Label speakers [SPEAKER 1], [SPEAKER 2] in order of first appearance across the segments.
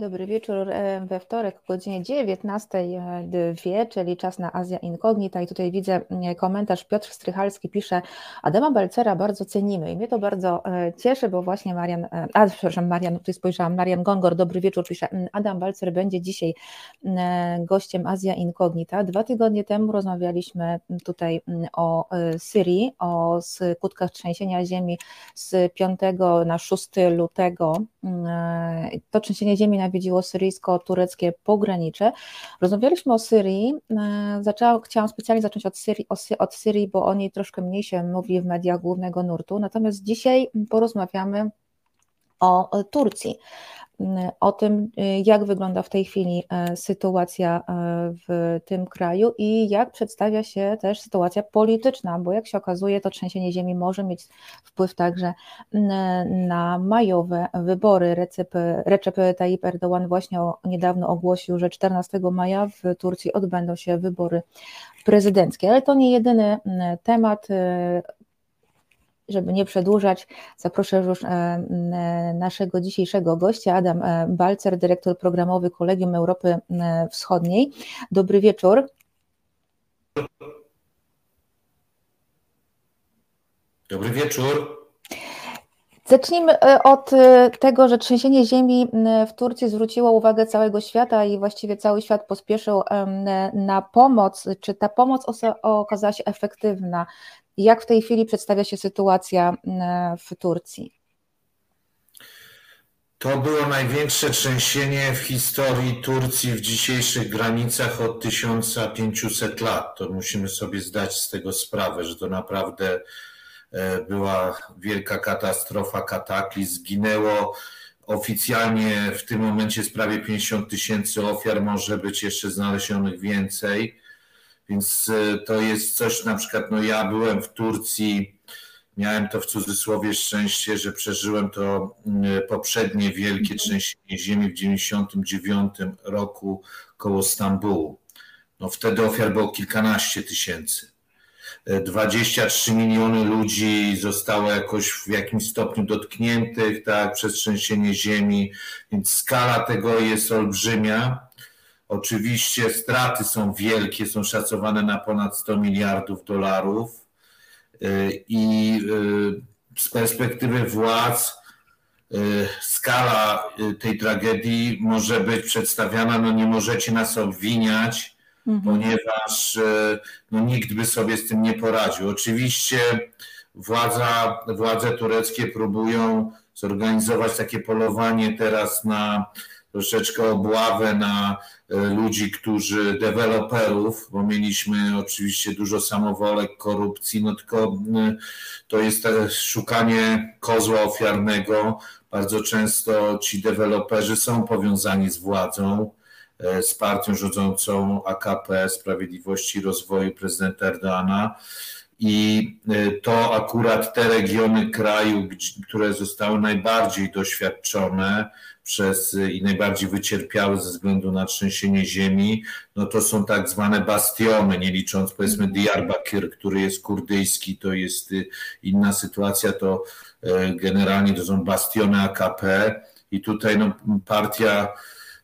[SPEAKER 1] Dobry wieczór e, we wtorek o godzinie 19.02, czyli czas na Azja Incognita i tutaj widzę mm, komentarz Piotr Strychalski pisze Adama Balcera bardzo cenimy i mnie to bardzo e, cieszy, bo właśnie Marian, e, a przepraszam Marian, tutaj spojrzałam, Marian Gongor, dobry wieczór, pisze mm, Adam Balcer będzie dzisiaj mm, gościem Azja Incognita. Dwa tygodnie temu rozmawialiśmy tutaj o Syrii, o skutkach trzęsienia ziemi z 5 na 6 lutego. To trzęsienie ziemi na nawiedziło syryjsko-tureckie pogranicze. Rozmawialiśmy o Syrii. E, zaczęłam, chciałam specjalnie zacząć od Syrii, od Syrii, bo o niej troszkę mniej się mówi w mediach głównego nurtu. Natomiast dzisiaj porozmawiamy o Turcji o tym, y, jak wygląda w tej chwili e, sytuacja e, w tym kraju i jak przedstawia się też sytuacja polityczna, bo jak się okazuje, to trzęsienie ziemi może mieć wpływ także na majowe wybory. Recep, Recep Tayyip Erdogan właśnie niedawno ogłosił, że 14 maja w Turcji odbędą się wybory prezydenckie, ale to nie jedyny temat. Żeby nie przedłużać, zaproszę już e, e, naszego dzisiejszego gościa, Adam e, Balcer, dyrektor programowy Kolegium Europy Wschodniej. Dobry wieczór.
[SPEAKER 2] Dobry wieczór.
[SPEAKER 1] Zacznijmy od tego, że trzęsienie ziemi w Turcji zwróciło uwagę całego świata i właściwie cały świat pospieszył na pomoc. Czy ta pomoc okazała się efektywna? Jak w tej chwili przedstawia się sytuacja mm, w Turcji?
[SPEAKER 2] To było największe trzęsienie w historii Turcji w dzisiejszych granicach od 1500 lat. To musimy sobie zdać z tego sprawę, że to naprawdę e, była wielka katastrofa, kataklizm. Zginęło oficjalnie w tym momencie jest prawie 50 tysięcy ofiar, może być jeszcze znalezionych więcej. Więc e, to jest coś, na przykład, no ja byłem w Turcji, miałem to w cudzysłowie szczęście, że przeżyłem to mm, poprzednie wielkie trzęsienie ziemi w 99 roku koło Stambułu. No wtedy ofiar było kilkanaście tysięcy. 23 e, miliony ludzi zostało jakoś w jakimś stopniu dotkniętych tak, przez trzęsienie ziemi, więc skala tego jest olbrzymia. Oczywiście straty są wielkie, są szacowane na ponad 100 miliardów dolarów y, i y, z perspektywy władz y, skala tej tragedii może być przedstawiana, no nie możecie nas obwiniać, mhm. ponieważ no, nikt by sobie z tym nie poradził. Oczywiście władza, władze tureckie próbują zorganizować takie polowanie teraz na troszeczkę obławę na e, ludzi, którzy, deweloperów, bo mieliśmy oczywiście dużo samowolek, korupcji, no tylko to jest szukanie kozła ofiarnego. Bardzo często ci deweloperzy są powiązani z władzą, e, z partią rządzącą AKP, Sprawiedliwości i Rozwoju prezydenta Erdoana. I e, to akurat te regiony kraju, które zostały najbardziej doświadczone, przez i najbardziej wycierpiały ze względu na trzęsienie ziemi, no to są tak zwane bastiony, nie licząc powiedzmy Diyarbakir, który jest kurdyjski, to jest y, inna sytuacja, to e, generalnie to są bastiony AKP i tutaj no, partia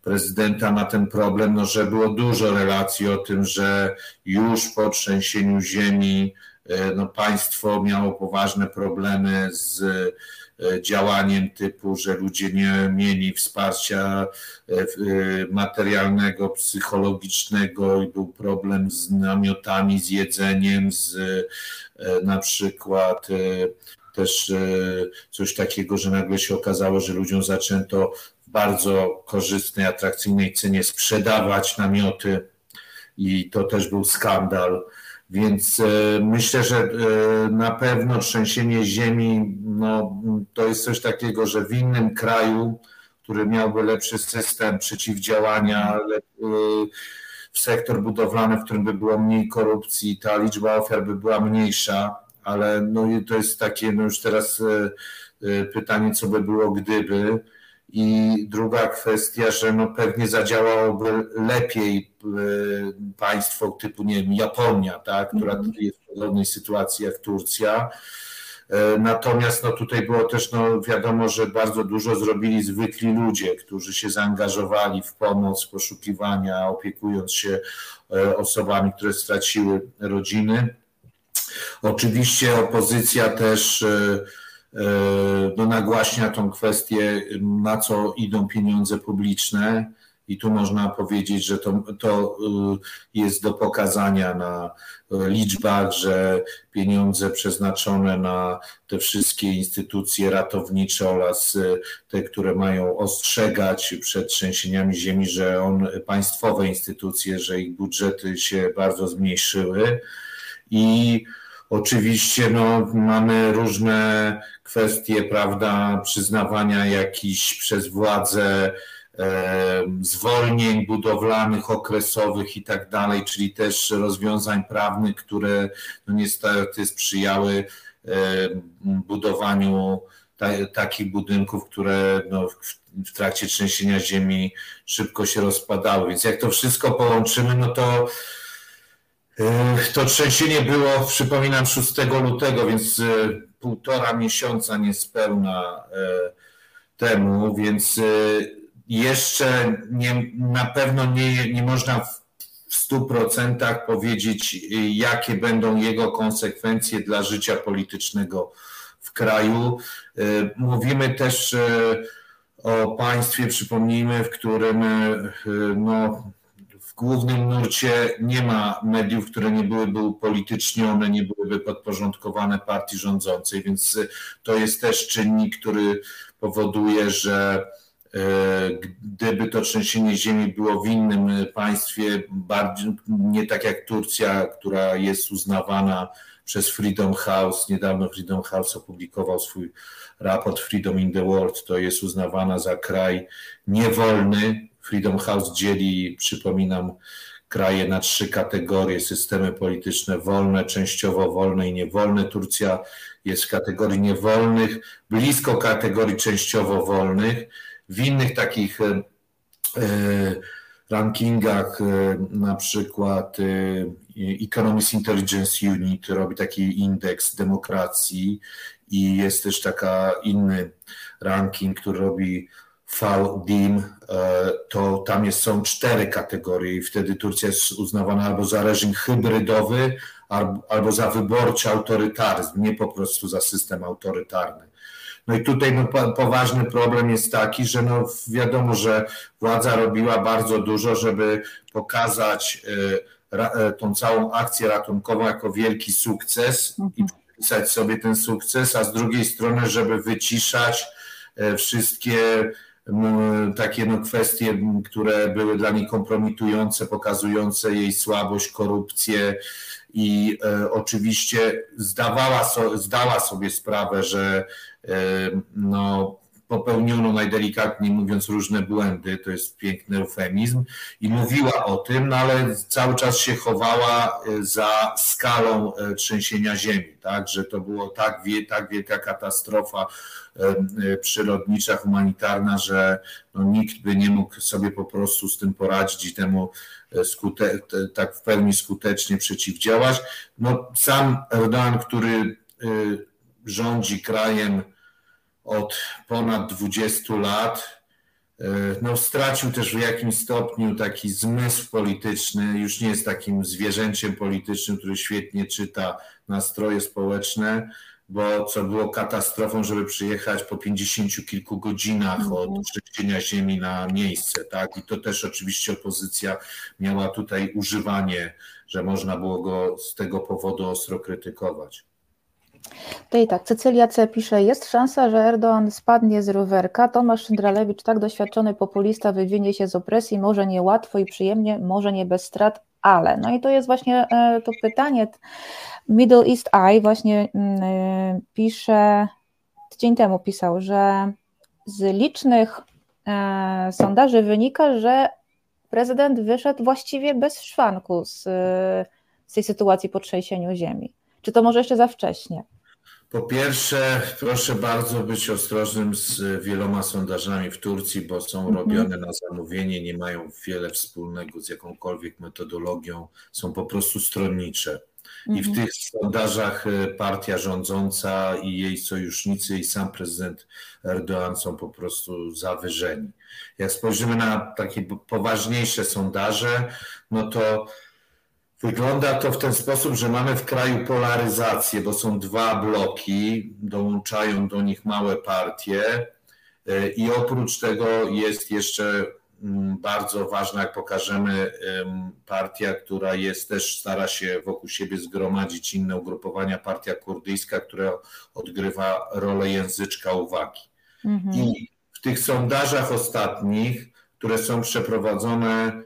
[SPEAKER 2] prezydenta ma ten problem, no, że było dużo relacji o tym, że już po trzęsieniu ziemi e, no, państwo miało poważne problemy z E, działaniem typu, że ludzie nie mieli wsparcia e, e, materialnego, psychologicznego i był problem z namiotami, z jedzeniem, z na przykład też coś takiego, że nagle się okazało, że ludziom zaczęto w bardzo korzystnej, atrakcyjnej cenie sprzedawać namioty i to też był skandal. Więc e, myślę, że e, na pewno trzęsienie ziemi no, to jest coś takiego, że w innym kraju, który miałby lepszy system przeciwdziałania, e, w sektor budowlany, w którym by było mniej korupcji, ta liczba ofiar by była mniejsza, ale no, to jest takie no już teraz pytanie, co by było gdyby. I druga kwestia, że no pewnie zadziałałoby lepiej e, państwo typu, nie wiem, Japonia, tak, która mm. jest w podobnej sytuacji jak Turcja. Natomiast no, tutaj było też no, wiadomo, że bardzo dużo zrobili zwykli ludzie, którzy się zaangażowali w pomoc, poszukiwania, opiekując się osobami, które straciły rodziny. Oczywiście opozycja też no, nagłaśnia tą kwestię, na co idą pieniądze publiczne. I tu można powiedzieć, że to, to y, jest do pokazania na liczbach, że pieniądze przeznaczone na te wszystkie instytucje ratownicze oraz y, te, które mają ostrzegać przed trzęsieniami ziemi, że on, państwowe instytucje, że ich budżety się bardzo zmniejszyły. I Oczywiście no, mamy różne kwestie, prawda, przyznawania jakichś przez władze e, zwolnień budowlanych, okresowych i tak dalej, czyli też rozwiązań prawnych, które no, niestety sprzyjały e, budowaniu ta, takich budynków, które no, w, w trakcie trzęsienia ziemi szybko się rozpadały. Więc jak to wszystko połączymy, no to to trzęsienie było, przypominam, 6 lutego, więc e, półtora miesiąca niespełna e, temu, więc e, jeszcze nie, na pewno nie, nie można w stu procentach powiedzieć, jakie będą jego konsekwencje dla życia politycznego w kraju. Mówimy też o państwie, przypomnijmy, w którym no, głównym nurcie nie ma mediów, które nie byłyby upolitycznione, nie byłyby podporządkowane partii rządzącej, więc to jest też czynnik, który powoduje, że e, gdyby to trzęsienie ziemi było w innym państwie, bardziej, nie tak jak Turcja, która jest uznawana przez Freedom House, niedawno Freedom House opublikował swój raport Freedom in the World, to jest uznawana za kraj niewolny, Freedom House dzieli, przypominam, kraje na trzy kategorie: systemy polityczne wolne, częściowo wolne i niewolne. Turcja jest w kategorii niewolnych, blisko kategorii częściowo wolnych. W innych takich e, e, rankingach, e, na przykład Economist Intelligence Unit robi taki indeks demokracji i jest też taka inny ranking, który robi VDIM, e, to tam jest, są cztery kategorie i wtedy Turcja jest uznawana albo za reżim hybrydowy, albo za wyborczy autorytaryzm, nie po prostu za system autorytarny. No i tutaj no, poważny problem jest taki, że no wiadomo, że władza robiła bardzo dużo, żeby pokazać e, e, tą całą akcję ratunkową jako wielki sukces i mhm. przypisać sobie ten sukces, a z drugiej strony, żeby wyciszać wszystkie takie no, kwestie, które były dla niej kompromitujące, pokazujące jej słabość, korupcję i e, oczywiście zdawała so, zdała sobie sprawę, że e, no, popełniono najdelikatniej mówiąc różne błędy, to jest piękny eufemizm, i mówiła o tym, no ale cały czas się chowała e, za skalą e, trzęsienia ziemi, tak, że to było tak, tak wielka katastrofa e, przyrodnicza, humanitarna, że no, nikt by nie mógł sobie po prostu z tym poradzić i temu skute, tak w pełni skutecznie przeciwdziałać. No, sam Erdogan, który rządzi krajem od ponad 20 lat. E, no, stracił też w jakimś stopniu taki zmysł polityczny, już nie jest takim zwierzęciem politycznym, który świetnie czyta nastroje społeczne, bo co było katastrofą, żeby przyjechać po pięćdziesięciu kilku godzinach mhm. od trzęsienia ziemi na miejsce, tak? I to też oczywiście opozycja miała tutaj używanie, że można było go z tego powodu ostro krytykować.
[SPEAKER 1] I tak, Cecylia C. pisze, jest szansa, że Erdoğan spadnie z rowerka, Tomasz Szyndralewicz, tak doświadczony populista, wywinie się z opresji, może nie łatwo i przyjemnie, może nie bez strat, ale. No i to jest właśnie e, to pytanie. Middle East Eye właśnie mm, e, pisze, tydzień temu pisał, że z licznych e, sondaży wynika, że prezydent wyszedł właściwie bez szwanku z, z tej sytuacji po trzęsieniu ziemi. Czy to może jeszcze za wcześnie?
[SPEAKER 2] Po pierwsze, proszę bardzo być ostrożnym z wieloma sondażami w Turcji, bo są mhm. robione na zamówienie, nie mają wiele wspólnego z jakąkolwiek metodologią, są po prostu stronnicze. I w mhm. tych sondażach e, partia rządząca i jej sojusznicy i sam prezydent Erdoğan są po prostu zawyżeni. Jak spojrzymy na takie poważniejsze sondaże, no to Wygląda to w ten sposób, że mamy w kraju polaryzację, bo są dwa bloki, dołączają do nich małe partie e, i oprócz tego jest jeszcze mm, bardzo ważna, jak pokażemy, partia, która jest też, stara się wokół siebie zgromadzić inne ugrupowania, partia kurdyjska, która odgrywa rolę języczka uwagi. Mhm. I w tych sondażach ostatnich, które są przeprowadzone Y,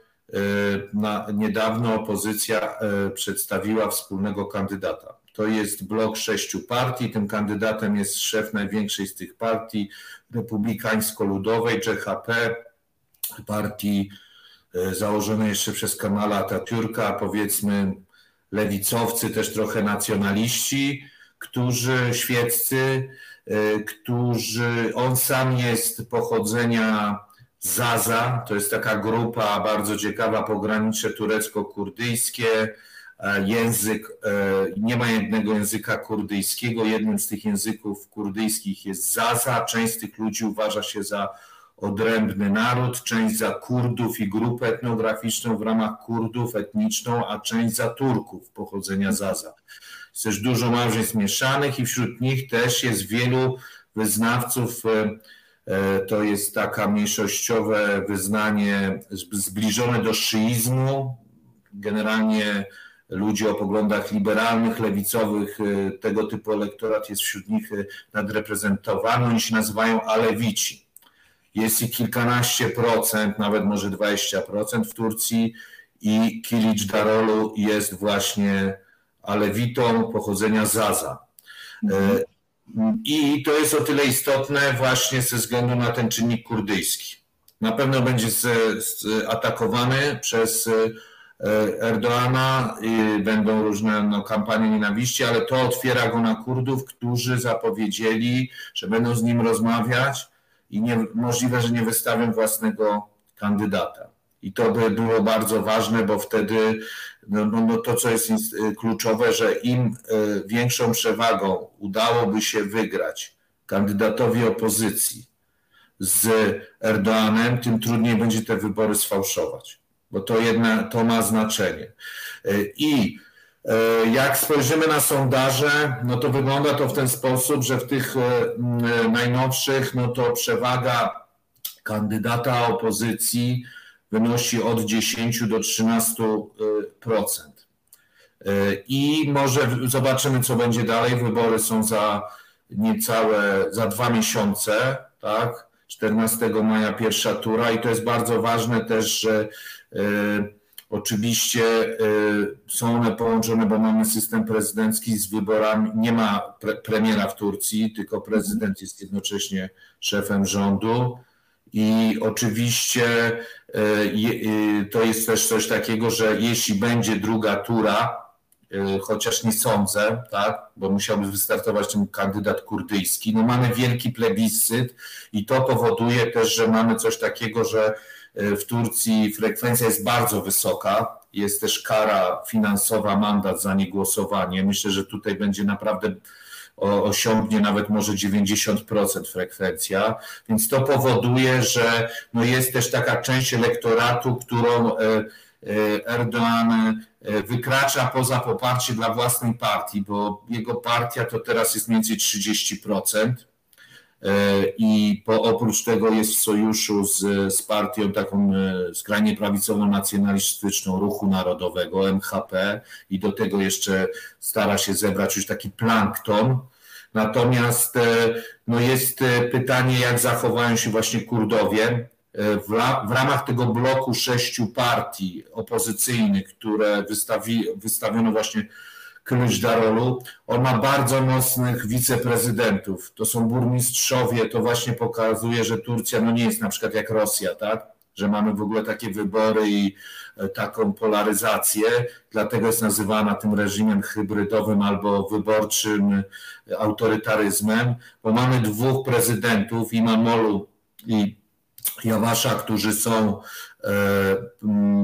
[SPEAKER 2] na, niedawno opozycja y, przedstawiła wspólnego kandydata. To jest blok sześciu partii. Tym kandydatem jest szef największej z tych partii, republikańsko-ludowej, JHP, partii y, założonej jeszcze przez Kamala Atatürka, powiedzmy lewicowcy, też trochę nacjonaliści, którzy świeccy, którzy, on sam jest pochodzenia Zaza, to jest taka grupa bardzo ciekawa, pogranicze turecko-kurdyjskie, e, język, e, nie ma jednego języka kurdyjskiego, jednym z tych języków kurdyjskich jest Zaza, część z tych ludzi uważa się za odrębny naród, część za Kurdów i grupę etnograficzną w ramach Kurdów etniczną, a część za Turków pochodzenia Zaza. Jest też dużo małżeństw mieszanych i wśród nich też jest wielu wyznawców e, to jest taka mniejszościowe wyznanie zbliżone do szyizmu. Generalnie ludzi o poglądach liberalnych, lewicowych, e, tego typu elektorat jest wśród nich e, nadreprezentowany. Oni się nazywają Alewici. Jest ich kilkanaście procent, nawet może 20% w Turcji i Kilic Darolu jest właśnie Alewitą pochodzenia Zaza. Mhm. I to jest o tyle istotne właśnie ze względu na ten czynnik kurdyjski. Na pewno będzie atakowany przez e, Erdoana, będą różne no, kampanie nienawiści, ale to otwiera go na Kurdów, którzy zapowiedzieli, że będą z nim rozmawiać i nie, możliwe, że nie wystawią własnego kandydata. I to by było bardzo ważne, bo wtedy no, no, no to, co jest y, kluczowe, że im y, większą przewagą udałoby się wygrać kandydatowi opozycji z Erdoanem, tym trudniej będzie te wybory sfałszować, bo to, jedna, to ma znaczenie. Y, I jak spojrzymy na sondaże, no to wygląda to w ten sposób, że w tych najnowszych, no to przewaga kandydata opozycji wynosi od 10 do 13%. Y, I może zobaczymy, co będzie dalej. Wybory są za niecałe, za dwa miesiące, tak? 14 maja pierwsza tura i to jest bardzo ważne też, że y, oczywiście y, są one połączone, bo mamy system prezydencki z wyborami. Nie ma pre, premiera w Turcji, tylko prezydent jest jednocześnie szefem rządu. I oczywiście e, e, to jest też coś takiego, że jeśli będzie druga tura, e, chociaż nie sądzę, tak, bo musiałby wystartować ten kandydat kurdyjski, no mamy wielki plebiscyt i to powoduje też, że mamy coś takiego, że w Turcji frekwencja jest bardzo wysoka, jest też kara finansowa, mandat za niegłosowanie. Myślę, że tutaj będzie naprawdę osiągnie nawet może 90% frekwencja, więc to powoduje, że no jest też taka część elektoratu, którą e, e, Erdoğan e, wykracza poza poparcie dla własnej partii, bo jego partia to teraz jest mniej więcej 30%. I po, oprócz tego jest w sojuszu z, z partią taką skrajnie prawicową nacjonalistyczną Ruchu Narodowego, MHP, i do tego jeszcze stara się zebrać już taki plankton, Natomiast e, no jest e, pytanie, jak zachowają się właśnie Kurdowie. E, w, w ramach tego bloku sześciu partii opozycyjnych, które wystawi, wystawiono właśnie Klucz Darolu, on ma bardzo mocnych wiceprezydentów. To są burmistrzowie, to właśnie pokazuje, że Turcja no nie jest na przykład jak Rosja, tak? że mamy w ogóle takie wybory i e, taką polaryzację, dlatego jest nazywana tym reżimem hybrydowym albo wyborczym autorytaryzmem, bo mamy dwóch prezydentów, Imamolu i Jawasza, którzy są e,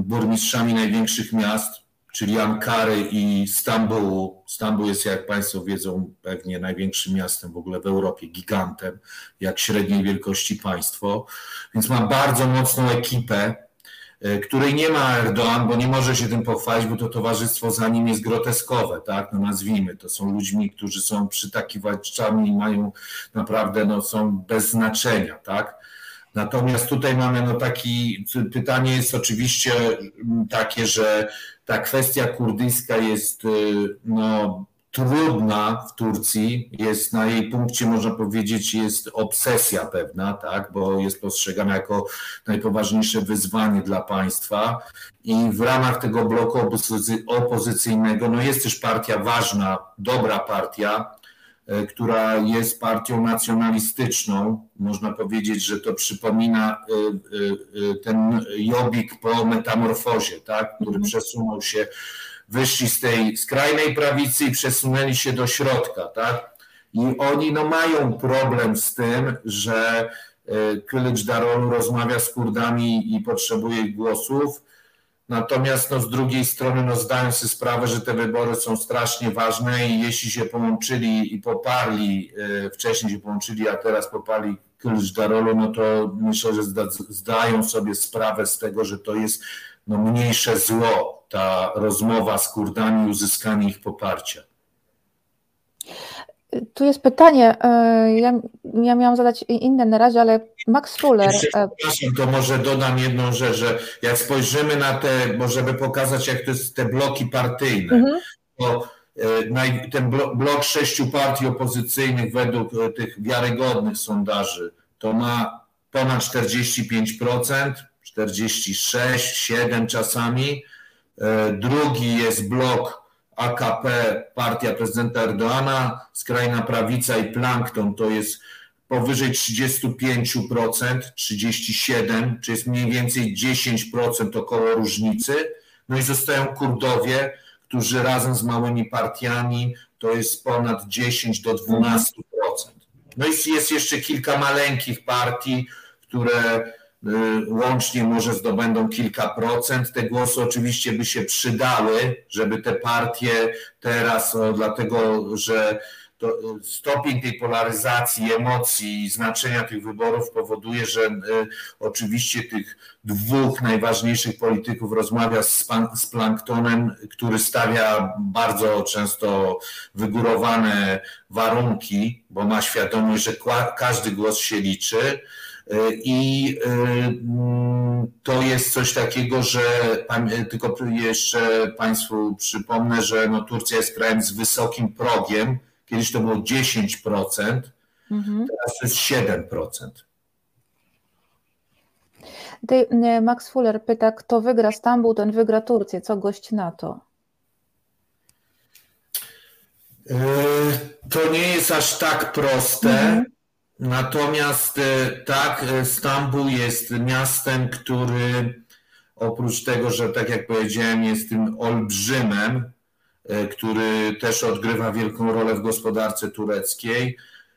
[SPEAKER 2] burmistrzami największych miast, czyli Ankary i Stambułu. Stambuł jest, jak Państwo wiedzą, pewnie największym miastem w ogóle w Europie, gigantem, jak średniej wielkości państwo. Więc ma bardzo mocną ekipę, e, której nie ma Erdoğan, bo nie może się tym pochwalić, bo to towarzystwo za nim jest groteskowe, tak, no nazwijmy, to są ludźmi, którzy są przytakiwaczami i mają naprawdę, no są bez znaczenia, tak. Natomiast tutaj mamy no taki, pytanie jest oczywiście takie, że ta kwestia kurdyjska jest y, no, trudna w Turcji, jest na jej punkcie, można powiedzieć, jest obsesja pewna, tak, bo jest postrzegana jako najpoważniejsze wyzwanie dla państwa. I w ramach tego bloku opozycyjnego no jest też partia ważna, dobra partia, która jest partią nacjonalistyczną. Można powiedzieć, że to przypomina e, e, ten Jobbik po metamorfozie, tak? który mhm. przesunął się, wyszli z tej skrajnej prawicy i przesunęli się do środka. Tak? I oni no, mają problem z tym, że Kylicz Darolu rozmawia z Kurdami i potrzebuje ich głosów, Natomiast no, z drugiej strony no, zdają sobie sprawę, że te wybory są strasznie ważne i jeśli się połączyli i poparli, e, wcześniej się połączyli, a teraz poparli Darolu, no to myślę, że zda, zdają sobie sprawę z tego, że to jest no, mniejsze zło, ta rozmowa z Kurdami, uzyskanie ich poparcia.
[SPEAKER 1] Tu jest pytanie, e, ja, ja miałam zadać inne na razie, ale Max Fuller. E,
[SPEAKER 2] przepraszam, to może dodam jedną rzecz, że jak spojrzymy na te, bo żeby pokazać, jak to jest te bloki partyjne, mhm. to e, ten blok sześciu partii opozycyjnych według tych wiarygodnych sondaży to ma ponad 45%, 46, 7 czasami. Drugi jest blok AKP, partia prezydenta Erdoana, skrajna prawica i plankton to jest powyżej 35%, 37%, czy jest mniej więcej 10% około różnicy. No i zostają Kurdowie, którzy razem z małymi partiami to jest ponad 10 do 12%. No i jest jeszcze kilka maleńkich partii, które łącznie może zdobędą kilka procent. Te głosy oczywiście by się przydały, żeby te partie teraz, dlatego że stopień tej polaryzacji, emocji i znaczenia tych wyborów powoduje, że y, oczywiście tych dwóch najważniejszych polityków rozmawia z, z planktonem, który stawia bardzo często wygórowane warunki, bo ma świadomość, że każdy głos się liczy i y, to jest coś takiego, że tylko jeszcze Państwu przypomnę, że no Turcja jest krajem z wysokim progiem. Kiedyś to było 10%, mhm. teraz to jest 7%.
[SPEAKER 1] Tutaj y, Max Fuller pyta, kto wygra Stambuł, ten wygra Turcję. Co gość na to?
[SPEAKER 2] Y, to nie jest aż tak proste. Mhm. Natomiast e, tak, e, Stambuł jest miastem, który oprócz tego, że tak jak powiedziałem, jest tym olbrzymem, e, który też odgrywa wielką rolę w gospodarce tureckiej,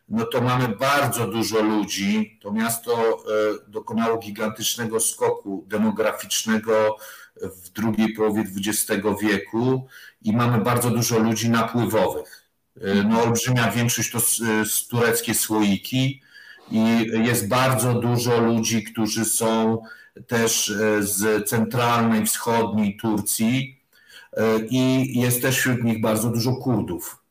[SPEAKER 2] no to mamy bardzo dużo ludzi. To miasto dokonało gigantycznego skoku demograficznego w drugiej połowie XX wieku i mamy bardzo dużo ludzi napływowych. No, olbrzymia większość to tureckie słoiki i jest bardzo dużo ludzi, którzy są też e, z centralnej, wschodniej Turcji i jest też wśród nich bardzo dużo Kurdów.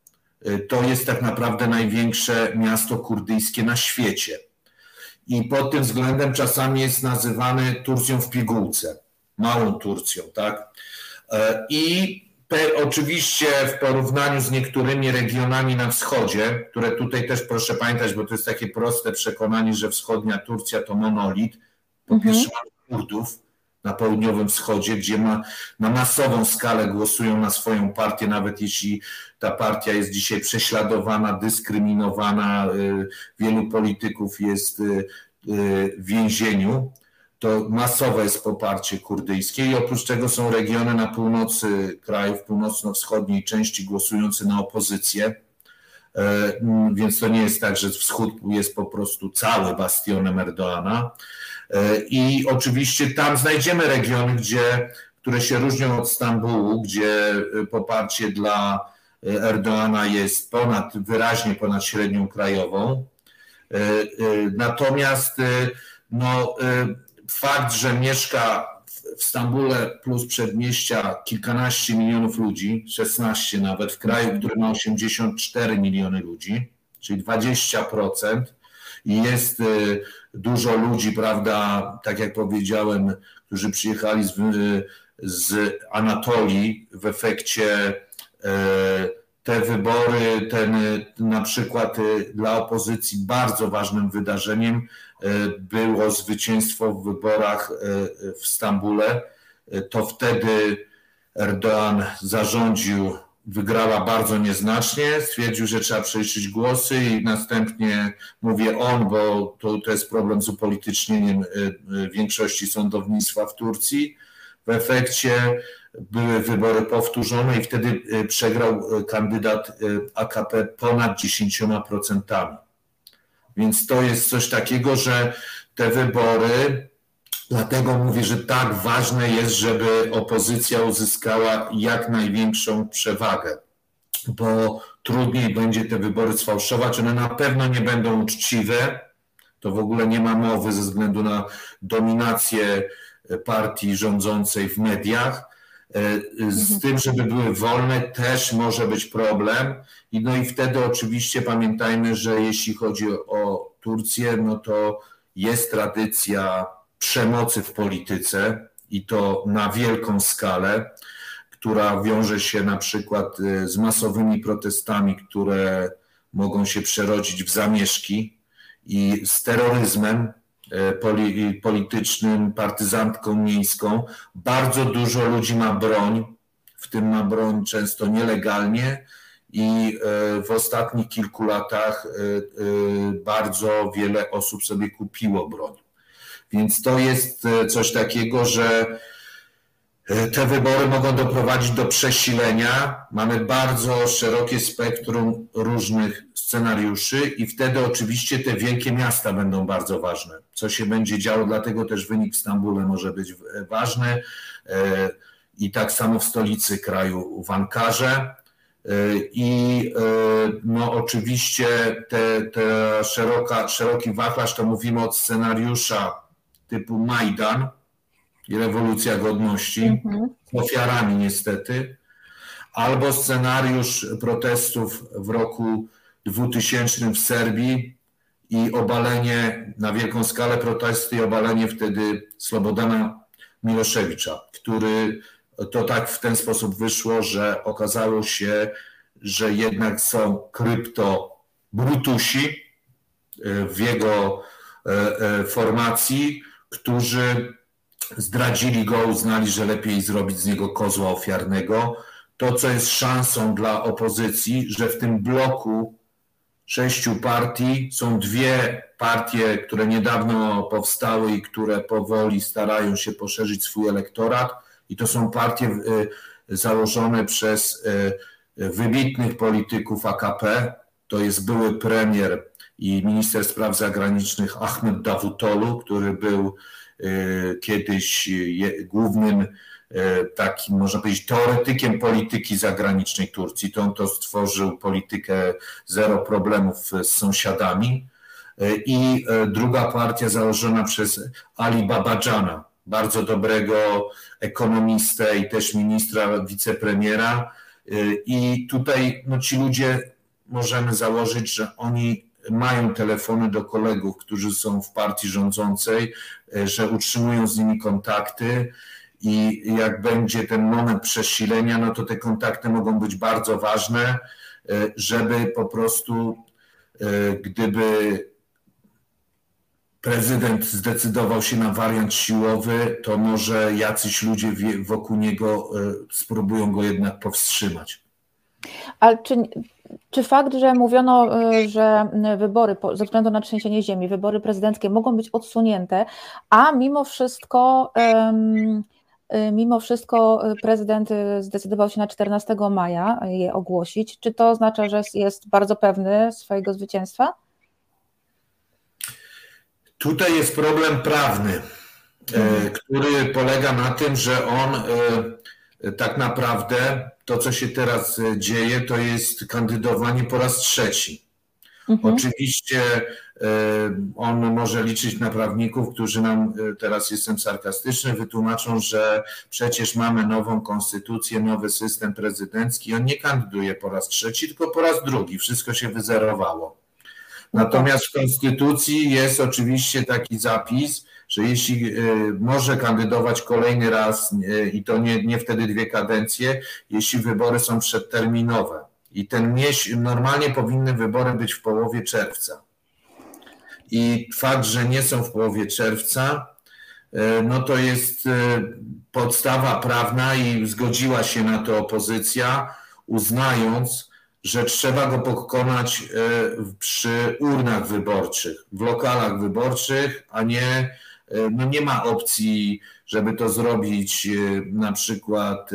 [SPEAKER 2] To jest tak naprawdę największe miasto kurdyjskie na świecie. I pod tym względem czasami jest nazywany Turcją w pigułce, małą Turcją, tak? I Oczywiście w porównaniu z niektórymi regionami na wschodzie, które tutaj też proszę pamiętać, bo to jest takie proste przekonanie, że wschodnia Turcja to monolit. Po mhm. pierwsze mamy Kurdów na południowym wschodzie, gdzie ma, na masową skalę głosują na swoją partię, nawet jeśli ta partia jest dzisiaj prześladowana, dyskryminowana, y, wielu polityków jest y, y, w więzieniu. To masowe jest poparcie kurdyjskie i oprócz tego są regiony na północy kraju, w północno-wschodniej części głosujące na opozycję, więc to nie jest tak, że wschód jest po prostu cały bastionem Erdoana. I oczywiście tam znajdziemy regiony, gdzie, które się różnią od Stambułu, gdzie poparcie dla Erdoana jest ponad, wyraźnie ponad średnią krajową. Natomiast no, fakt, że mieszka w Stambule plus przedmieścia kilkanaście milionów ludzi, 16 nawet, w kraju, który ma 84 miliony ludzi, czyli 20%, i jest y, dużo ludzi, prawda, tak jak powiedziałem, którzy przyjechali z, z Anatolii w efekcie y, te wybory, ten na przykład y, dla opozycji bardzo ważnym wydarzeniem było zwycięstwo w wyborach e, w Stambule, e, to wtedy Erdoğan zarządził, wygrała bardzo nieznacznie, stwierdził, że trzeba przeliczyć głosy i następnie mówię on, bo to, to jest problem z upolitycznieniem większości sądownictwa w Turcji. W efekcie były wybory powtórzone i wtedy przegrał kandydat AKP ponad 10%. Więc to jest coś takiego, że te wybory, dlatego mówię, że tak ważne jest, żeby opozycja uzyskała jak największą przewagę, bo trudniej będzie te wybory sfałszować. One na pewno nie będą uczciwe. To w ogóle nie ma mowy ze względu na dominację partii rządzącej w mediach. E, z mhm. tym, żeby były wolne, też może być problem. I no i wtedy oczywiście pamiętajmy, że jeśli chodzi o Turcję, no to jest tradycja przemocy w polityce i to na wielką skalę, która wiąże się na przykład e, z masowymi protestami, które mogą się przerodzić w zamieszki i z terroryzmem, E, politycznym, partyzantką miejską. Bardzo dużo ludzi ma broń, w tym ma broń często nielegalnie i e, w ostatnich kilku latach e, bardzo wiele osób sobie kupiło broń. Więc to jest coś takiego, że te wybory mogą doprowadzić do przesilenia. Mamy bardzo szerokie spektrum różnych scenariuszy i wtedy oczywiście te wielkie miasta będą bardzo ważne. Co się będzie działo, dlatego też wynik w Stambule może być ważny e, i tak samo w stolicy kraju w Ankarze. I no oczywiście te, te szeroka, szeroki wachlarz to mówimy od scenariusza typu Majdan i rewolucja godności, mhm. ofiarami niestety, albo scenariusz protestów w roku 2000 w Serbii i obalenie na wielką skalę protesty i obalenie wtedy Slobodana Miloszewicza, który to tak w ten sposób wyszło, że okazało się, że jednak są krypto brutusi e, w jego e, e, formacji, którzy zdradzili go, uznali, że lepiej zrobić z niego kozła ofiarnego. To, co jest szansą dla opozycji, że w tym bloku sześciu partii. Są dwie partie, które niedawno powstały i które powoli starają się poszerzyć swój elektorat, i to są partie y, założone przez y, wybitnych polityków AKP. To jest były premier i minister spraw zagranicznych Ahmed Davutolu, który był kiedyś głównym E, takim, można powiedzieć, teoretykiem polityki zagranicznej Turcji. To on to stworzył politykę zero problemów z sąsiadami. E, I e, druga partia założona przez Ali Babadżana, bardzo dobrego ekonomistę i też ministra, wicepremiera. I tutaj no, ci ludzie możemy założyć, że oni mają telefony do kolegów, którzy są w partii rządzącej, że utrzymują z nimi kontakty i jak będzie ten moment przesilenia, no to te kontakty mogą być bardzo ważne, e, żeby po prostu, e, gdyby prezydent zdecydował się na wariant siłowy, to może jacyś ludzie wokół niego e, spróbują go jednak powstrzymać.
[SPEAKER 1] Ale czy czy fakt, że mówiono, że wybory ze względu na trzęsienie ziemi, wybory prezydenckie mogą być odsunięte, a mimo wszystko mimo wszystko prezydent zdecydował się na 14 maja je ogłosić. Czy to oznacza, że jest bardzo pewny swojego zwycięstwa?
[SPEAKER 2] Tutaj jest problem prawny, mhm. który polega na tym, że on e, tak naprawdę to, co się teraz e, dzieje, to jest kandydowanie po raz trzeci. Mhm. Oczywiście on może liczyć na prawników, którzy nam, teraz jestem sarkastyczny, wytłumaczą, że przecież mamy nową konstytucję, nowy system prezydencki. On nie kandyduje po raz trzeci, tylko po raz drugi. Wszystko się wyzerowało. Natomiast w Konstytucji jest oczywiście taki zapis, że jeśli e, może kandydować kolejny raz e, i to nie, nie wtedy dwie kadencje, jeśli wybory są przedterminowe. I ten miesiąc, normalnie powinny wybory być w połowie czerwca. I fakt, że nie są w połowie czerwca, e, no to jest podstawa prawna i zgodziła się na to opozycja, uznając, że trzeba go pokonać przy urnach wyborczych, w lokalach wyborczych, a nie, no nie ma opcji, żeby to zrobić e, na przykład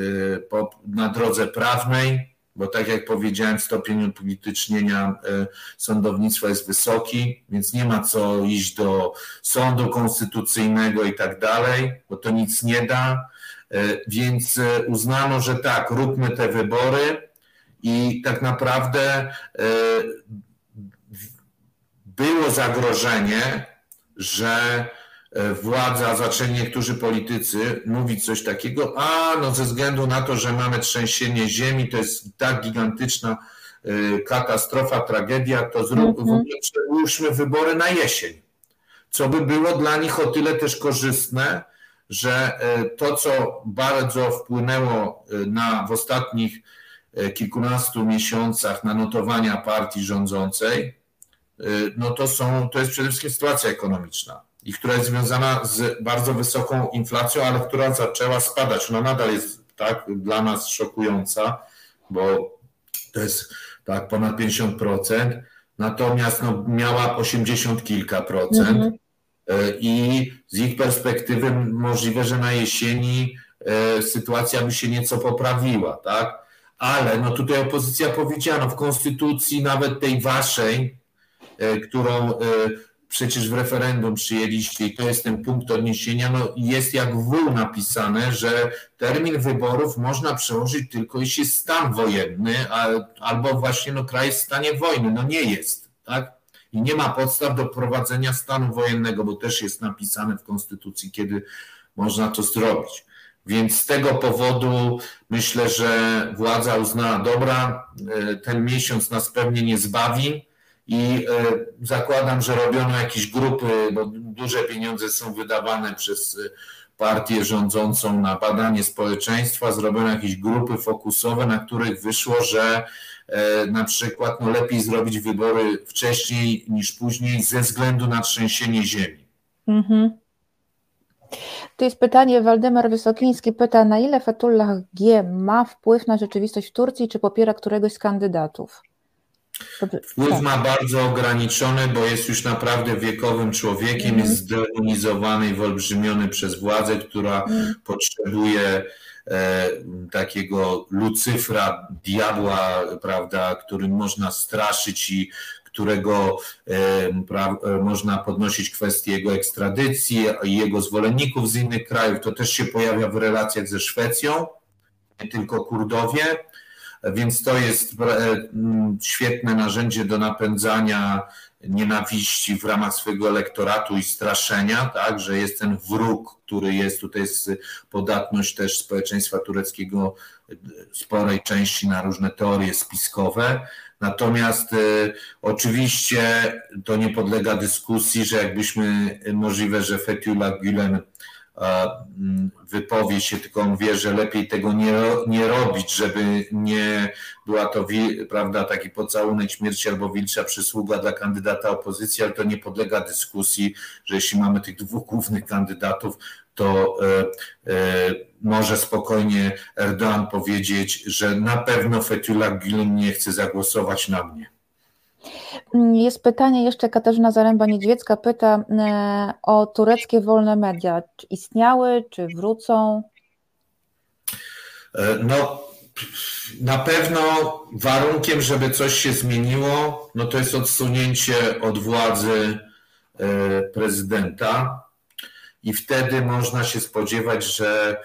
[SPEAKER 2] na drodze prawnej, bo tak jak powiedziałem, stopień upolitycznienia sądownictwa jest wysoki, więc nie ma co iść do sądu konstytucyjnego i tak dalej, bo to nic nie da. Więc uznano, że tak, róbmy te wybory i tak naprawdę e, było zagrożenie, że e, władza, zaczęli niektórzy politycy mówić coś takiego, a no ze względu na to, że mamy trzęsienie ziemi, to jest tak gigantyczna e, katastrofa, tragedia, to zrób, w ogóle przełóżmy wybory na jesień. Co by było dla nich o tyle też korzystne, że to, co bardzo wpłynęło na w ostatnich E, kilkunastu miesiącach na notowania partii rządzącej, e, no to, są, to jest przede wszystkim sytuacja ekonomiczna i która jest związana z bardzo wysoką inflacją, ale która zaczęła spadać. Ona nadal jest tak dla nas szokująca, bo to jest tak ponad 50%, natomiast no, miała 80 kilka procent mhm. E, i z ich perspektywy możliwe, że na jesieni sytuacja by się nieco poprawiła, tak? ale no tutaj opozycja powiedziała, no w konstytucji nawet tej waszej, e, którą e, przecież w referendum przyjęliście i to jest ten punkt odniesienia, no jest jak w napisane, że termin wyborów można przełożyć tylko jeśli stan wojenny, a, albo właśnie no kraj w stanie wojny, no nie jest, tak? I nie ma podstaw do prowadzenia stanu wojennego, bo też jest napisane w konstytucji, kiedy można to zrobić. Więc z tego powodu myślę, że władza uznała, dobra, e, ten miesiąc nas pewnie nie zbawi i e, zakładam, że robiono jakieś grupy, bo duże pieniądze są wydawane przez e, partię rządzącą na badanie społeczeństwa, zrobiono jakieś grupy fokusowe, na których wyszło, że na przykład no, lepiej zrobić wybory wcześniej niż później ze względu na trzęsienie ziemi. Mhm.
[SPEAKER 1] To jest pytanie, Waldemar Wysokiński pyta, na ile Fethullah G ma wpływ na rzeczywistość w Turcji, czy popiera któregoś z kandydatów?
[SPEAKER 2] Wpływ tak. ma bardzo ograniczony, bo jest już naprawdę wiekowym człowiekiem, mm. jest zdemonizowany i wyolbrzymiony przez władzę, która mm. potrzebuje e, takiego Lucyfra, diabła, prawda, którym można straszyć i którego można podnosić kwestię jego ekstradycji i jego zwolenników z innych krajów. To też się pojawia w relacjach ze Szwecją, nie tylko Kurdowie, więc to jest e, świetne narzędzie do napędzania nienawiści w ramach swojego elektoratu i straszenia, tak, że jest ten wróg, który jest, tutaj jest podatność też społeczeństwa tureckiego sporej części na różne teorie spiskowe, Natomiast y, oczywiście to nie podlega dyskusji, że jakbyśmy możliwe, że Fethullah Gülen mm, wypowie się, tylko on wie, że lepiej tego nie, nie robić, żeby nie była to prawda, taki pocałunek śmierci albo wilcza przysługa dla kandydata opozycji, ale to nie podlega dyskusji, że jeśli mamy tych dwóch głównych kandydatów, to może spokojnie Erdoğan powiedzieć, że na pewno Fethullah Gülen nie chce zagłosować na mnie.
[SPEAKER 1] Jest pytanie jeszcze, Katarzyna Zaręba-Niedźwiecka pyta o tureckie wolne media. Czy istniały, czy wrócą?
[SPEAKER 2] No, na pewno warunkiem, żeby coś się zmieniło, no to jest odsunięcie od władzy e, prezydenta i wtedy można się spodziewać, że e,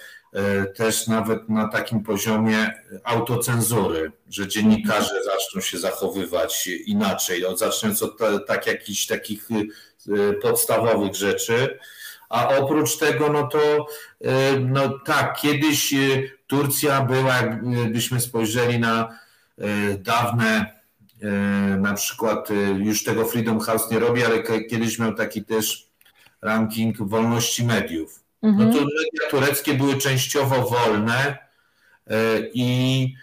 [SPEAKER 2] też nawet na takim poziomie autocenzury, że dziennikarze zaczną się zachowywać inaczej, zaczynając od tak jakichś takich e, podstawowych rzeczy, a oprócz tego, no to no tak, kiedyś Turcja była, jakbyśmy spojrzeli na e, dawne, e, na przykład e, już tego Freedom House nie robi, ale kiedyś miał taki też ranking wolności mediów. No mhm. To media tureckie były częściowo wolne i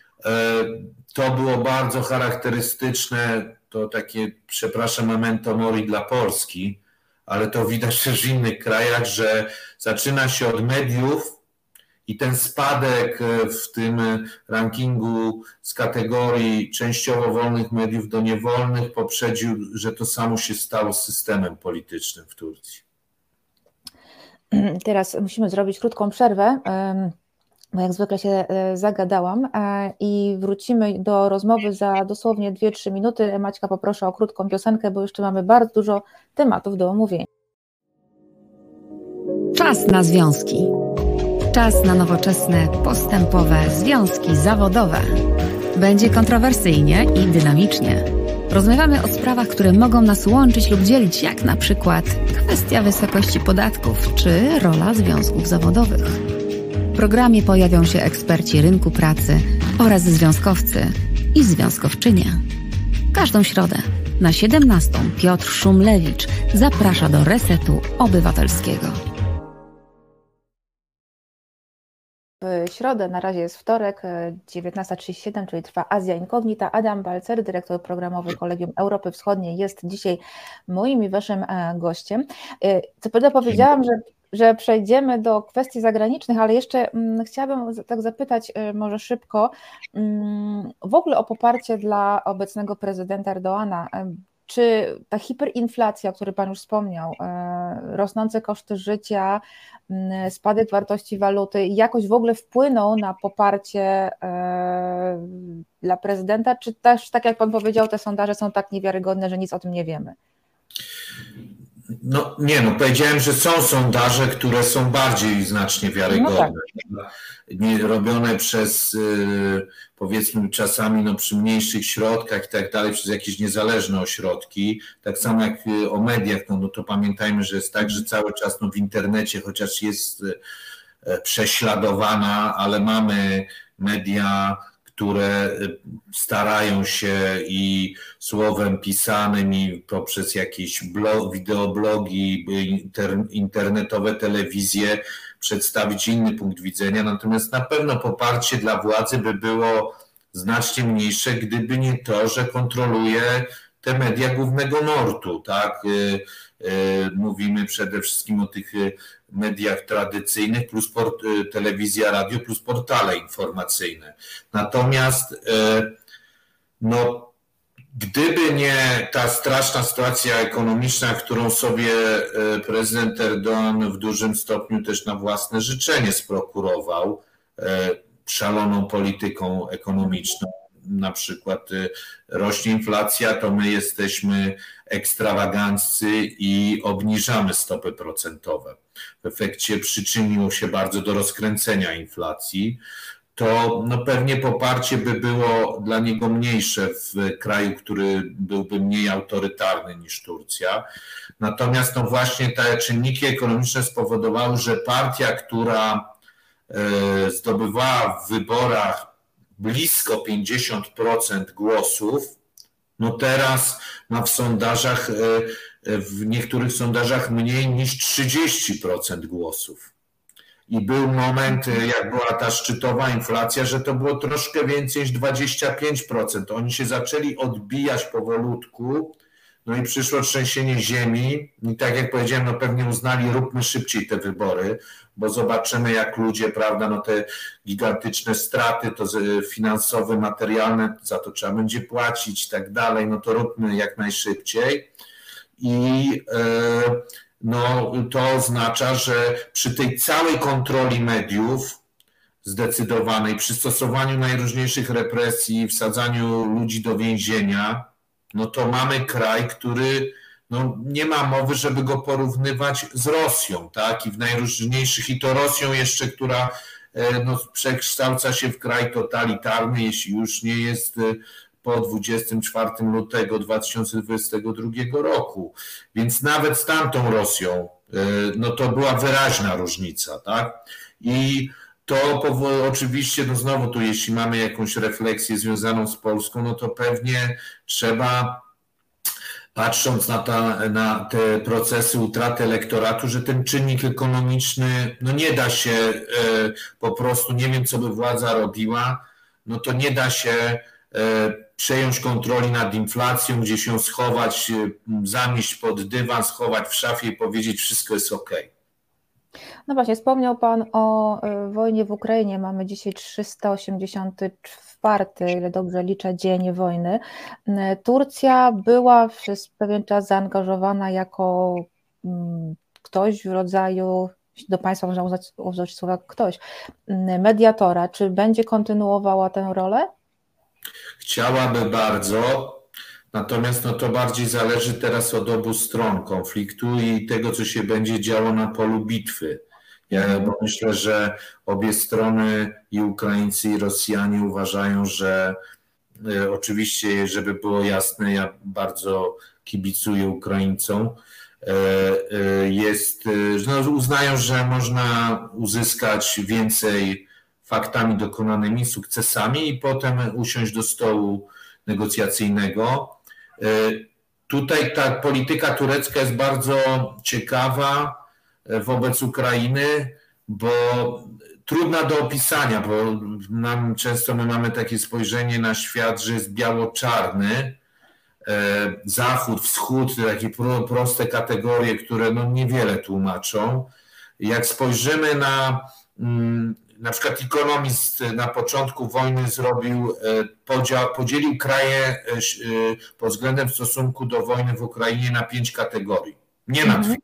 [SPEAKER 2] to było bardzo charakterystyczne, to takie, przepraszam, memento mori dla Polski, ale to widać też w innych krajach, że zaczyna się od mediów, i ten spadek e, w tym rankingu z kategorii częściowo wolnych mediów do niewolnych poprzedził, że to samo się stało z systemem politycznym w Turcji.
[SPEAKER 1] Teraz musimy zrobić krótką przerwę, bo jak zwykle się e, zagadałam e, i wrócimy do rozmowy za dosłownie 2-3 minuty. Maćka poproszę o krótką piosenkę, bo jeszcze mamy bardzo dużo tematów do omówienia.
[SPEAKER 3] Czas na związki. Czas na nowoczesne, postępowe związki zawodowe. Będzie kontrowersyjnie i dynamicznie. Rozmawiamy o sprawach, które mogą nas łączyć lub dzielić, jak na przykład kwestia wysokości podatków czy rola związków zawodowych. W programie pojawią się eksperci rynku pracy oraz związkowcy i związkowczynie. Każdą środę na 17 Piotr Szumlewicz zaprasza do Resetu Obywatelskiego.
[SPEAKER 1] W środę, na razie jest wtorek, 19.37, e, czyli trwa Azja Inkognita. Adam Balcer, dyrektor programowy Kolegium Europy Wschodniej, jest dzisiaj moim i waszym e, gościem. E, co prawda powiedziałam, że, że przejdziemy do kwestii zagranicznych, ale jeszcze mm, chciałabym tak zapytać może szybko mm, w ogóle o poparcie dla obecnego prezydenta Erdoana. Czy ta hiperinflacja, o której Pan już wspomniał, rosnące koszty życia, spadek wartości waluty jakoś w ogóle wpłynął na poparcie e, dla prezydenta, czy też, tak jak pan powiedział, te sondaże są tak niewiarygodne, że nic o tym nie wiemy?
[SPEAKER 2] No nie, no powiedziałem, że są sondaże, które są bardziej znacznie wiarygodne. No tak. Nie robione przez y, powiedzmy czasami no, przy mniejszych środkach i tak dalej, przez jakieś niezależne ośrodki. Tak samo jak y, o mediach, no, no to pamiętajmy, że jest tak, że cały czas no, w internecie, chociaż jest y, prześladowana, ale mamy media które y, starają się i słowem pisanym, i poprzez jakieś blog, wideoblogi, internetowe telewizje przedstawić inny punkt widzenia. Natomiast na pewno poparcie dla władzy by było znacznie mniejsze, gdyby nie to, że kontroluje te media głównego nurtu, tak? Y, y, mówimy przede wszystkim o tych mediach tradycyjnych, plus port, y, telewizja, radio, plus portale informacyjne. Natomiast y, no, gdyby nie ta straszna sytuacja ekonomiczna, którą sobie y, prezydent Erdogan w dużym stopniu też na własne życzenie sprokurował, szaloną polityką ekonomiczną, na przykład rośnie inflacja, to my jesteśmy ekstrawaganccy i obniżamy stopy procentowe w efekcie przyczyniło się bardzo do rozkręcenia inflacji, to no pewnie poparcie by było dla niego mniejsze w kraju, który byłby mniej autorytarny niż Turcja. Natomiast no właśnie te czynniki ekonomiczne spowodowały, że partia, która e, zdobywała w wyborach blisko 50% głosów, no teraz ma w sondażach, e, w niektórych sondażach mniej niż 30% głosów. I był moment, e, jak była ta szczytowa inflacja, że to było troszkę więcej niż 25%. Oni się zaczęli odbijać powolutku no i przyszło trzęsienie ziemi i tak jak powiedziałem, no pewnie uznali, róbmy szybciej te wybory, bo zobaczymy jak ludzie, prawda, no te gigantyczne straty, to finansowe, materialne, za to trzeba będzie płacić i tak dalej, no to róbmy jak najszybciej. I e, no, to oznacza, że przy tej całej kontroli mediów, zdecydowanej, przy stosowaniu najróżniejszych represji, wsadzaniu ludzi do więzienia, no to mamy kraj, który no, nie ma mowy, żeby go porównywać z Rosją, tak? I w najróżniejszych, i to Rosją jeszcze, która e, no, przekształca się w kraj totalitarny, jeśli już nie jest e, po 24 lutego 2022 roku. Więc nawet z tamtą Rosją, e, no to była wyraźna różnica, tak? I to oczywiście, no znowu tu, jeśli mamy jakąś refleksję związaną z Polską, no to pewnie trzeba patrząc na, ta, na te procesy utraty elektoratu, że ten czynnik ekonomiczny, no nie da się e, po prostu, nie wiem co by władza robiła, no to nie da się e, przejąć kontroli nad inflacją, gdzieś ją schować, e, zamieść pod dywan, schować w szafie i powiedzieć wszystko jest ok.
[SPEAKER 1] No właśnie, wspomniał Pan o wojnie w Ukrainie. Mamy dzisiaj 384, ile dobrze liczę, dzień wojny. Turcja była przez pewien czas zaangażowana jako mm, ktoś w rodzaju do Państwa można uznać, użyć słowa ktoś, mediatora. Czy będzie kontynuowała tę rolę?
[SPEAKER 2] Chciałaby bardzo, natomiast no to bardziej zależy teraz od obu stron konfliktu i tego, co się będzie działo na polu bitwy. Ja bo myślę, że obie strony, i Ukraińcy, i Rosjanie uważają, że e, oczywiście, żeby było jasne, ja bardzo kibicuję Ukraińcom. E, e, jest, no, uznają, że można uzyskać więcej faktami dokonanymi, sukcesami i potem usiąść do stołu negocjacyjnego. Tutaj ta polityka turecka jest bardzo ciekawa wobec Ukrainy, bo trudna do opisania, bo nam często my mamy takie spojrzenie na świat, że jest biało-czarny, e, zachód, wschód, takie proste kategorie, które no niewiele tłumaczą. Jak spojrzymy na mm, na przykład ekonomist na początku wojny zrobił e, podział, podzielił kraje e, pod względem w stosunku do wojny w Ukrainie na pięć kategorii. Nie na dwie,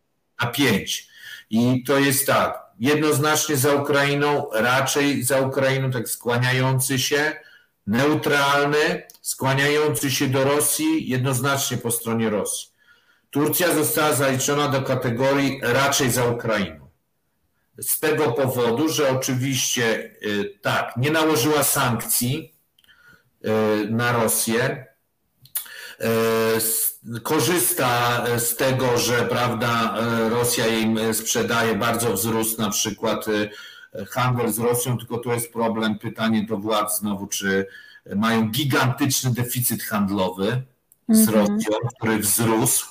[SPEAKER 2] na pięć. I to jest tak, jednoznacznie za Ukrainą, raczej za Ukrainą, tak skłaniający się, neutralny, skłaniający się do Rosji, jednoznacznie po stronie Rosji. Turcja została zaliczona do kategorii raczej za Ukrainą. Z tego powodu, że oczywiście y, tak, nie nałożyła sankcji y, na Rosję, y, korzysta z tego, że prawda, Rosja im sprzedaje, bardzo wzrósł na przykład handel z Rosją, tylko to jest problem, pytanie do władz znowu, czy mają gigantyczny deficyt handlowy z mhm. Rosją, który wzrósł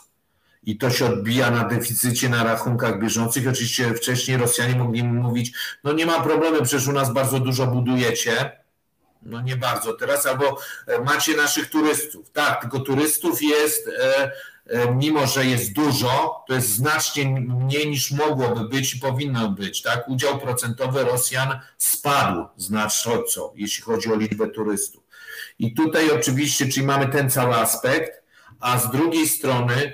[SPEAKER 2] i to się odbija na deficycie na rachunkach bieżących. Oczywiście wcześniej Rosjanie mogli mówić, no nie ma problemu, przecież u nas bardzo dużo budujecie, no nie bardzo teraz, albo e, macie naszych turystów. Tak, tylko turystów jest, e, e, mimo że jest dużo, to jest znacznie mniej niż mogłoby być i powinno być. Tak? Udział procentowy Rosjan spadł znacząco, jeśli chodzi o liczbę turystów. I tutaj oczywiście, czyli mamy ten cały aspekt, a z drugiej strony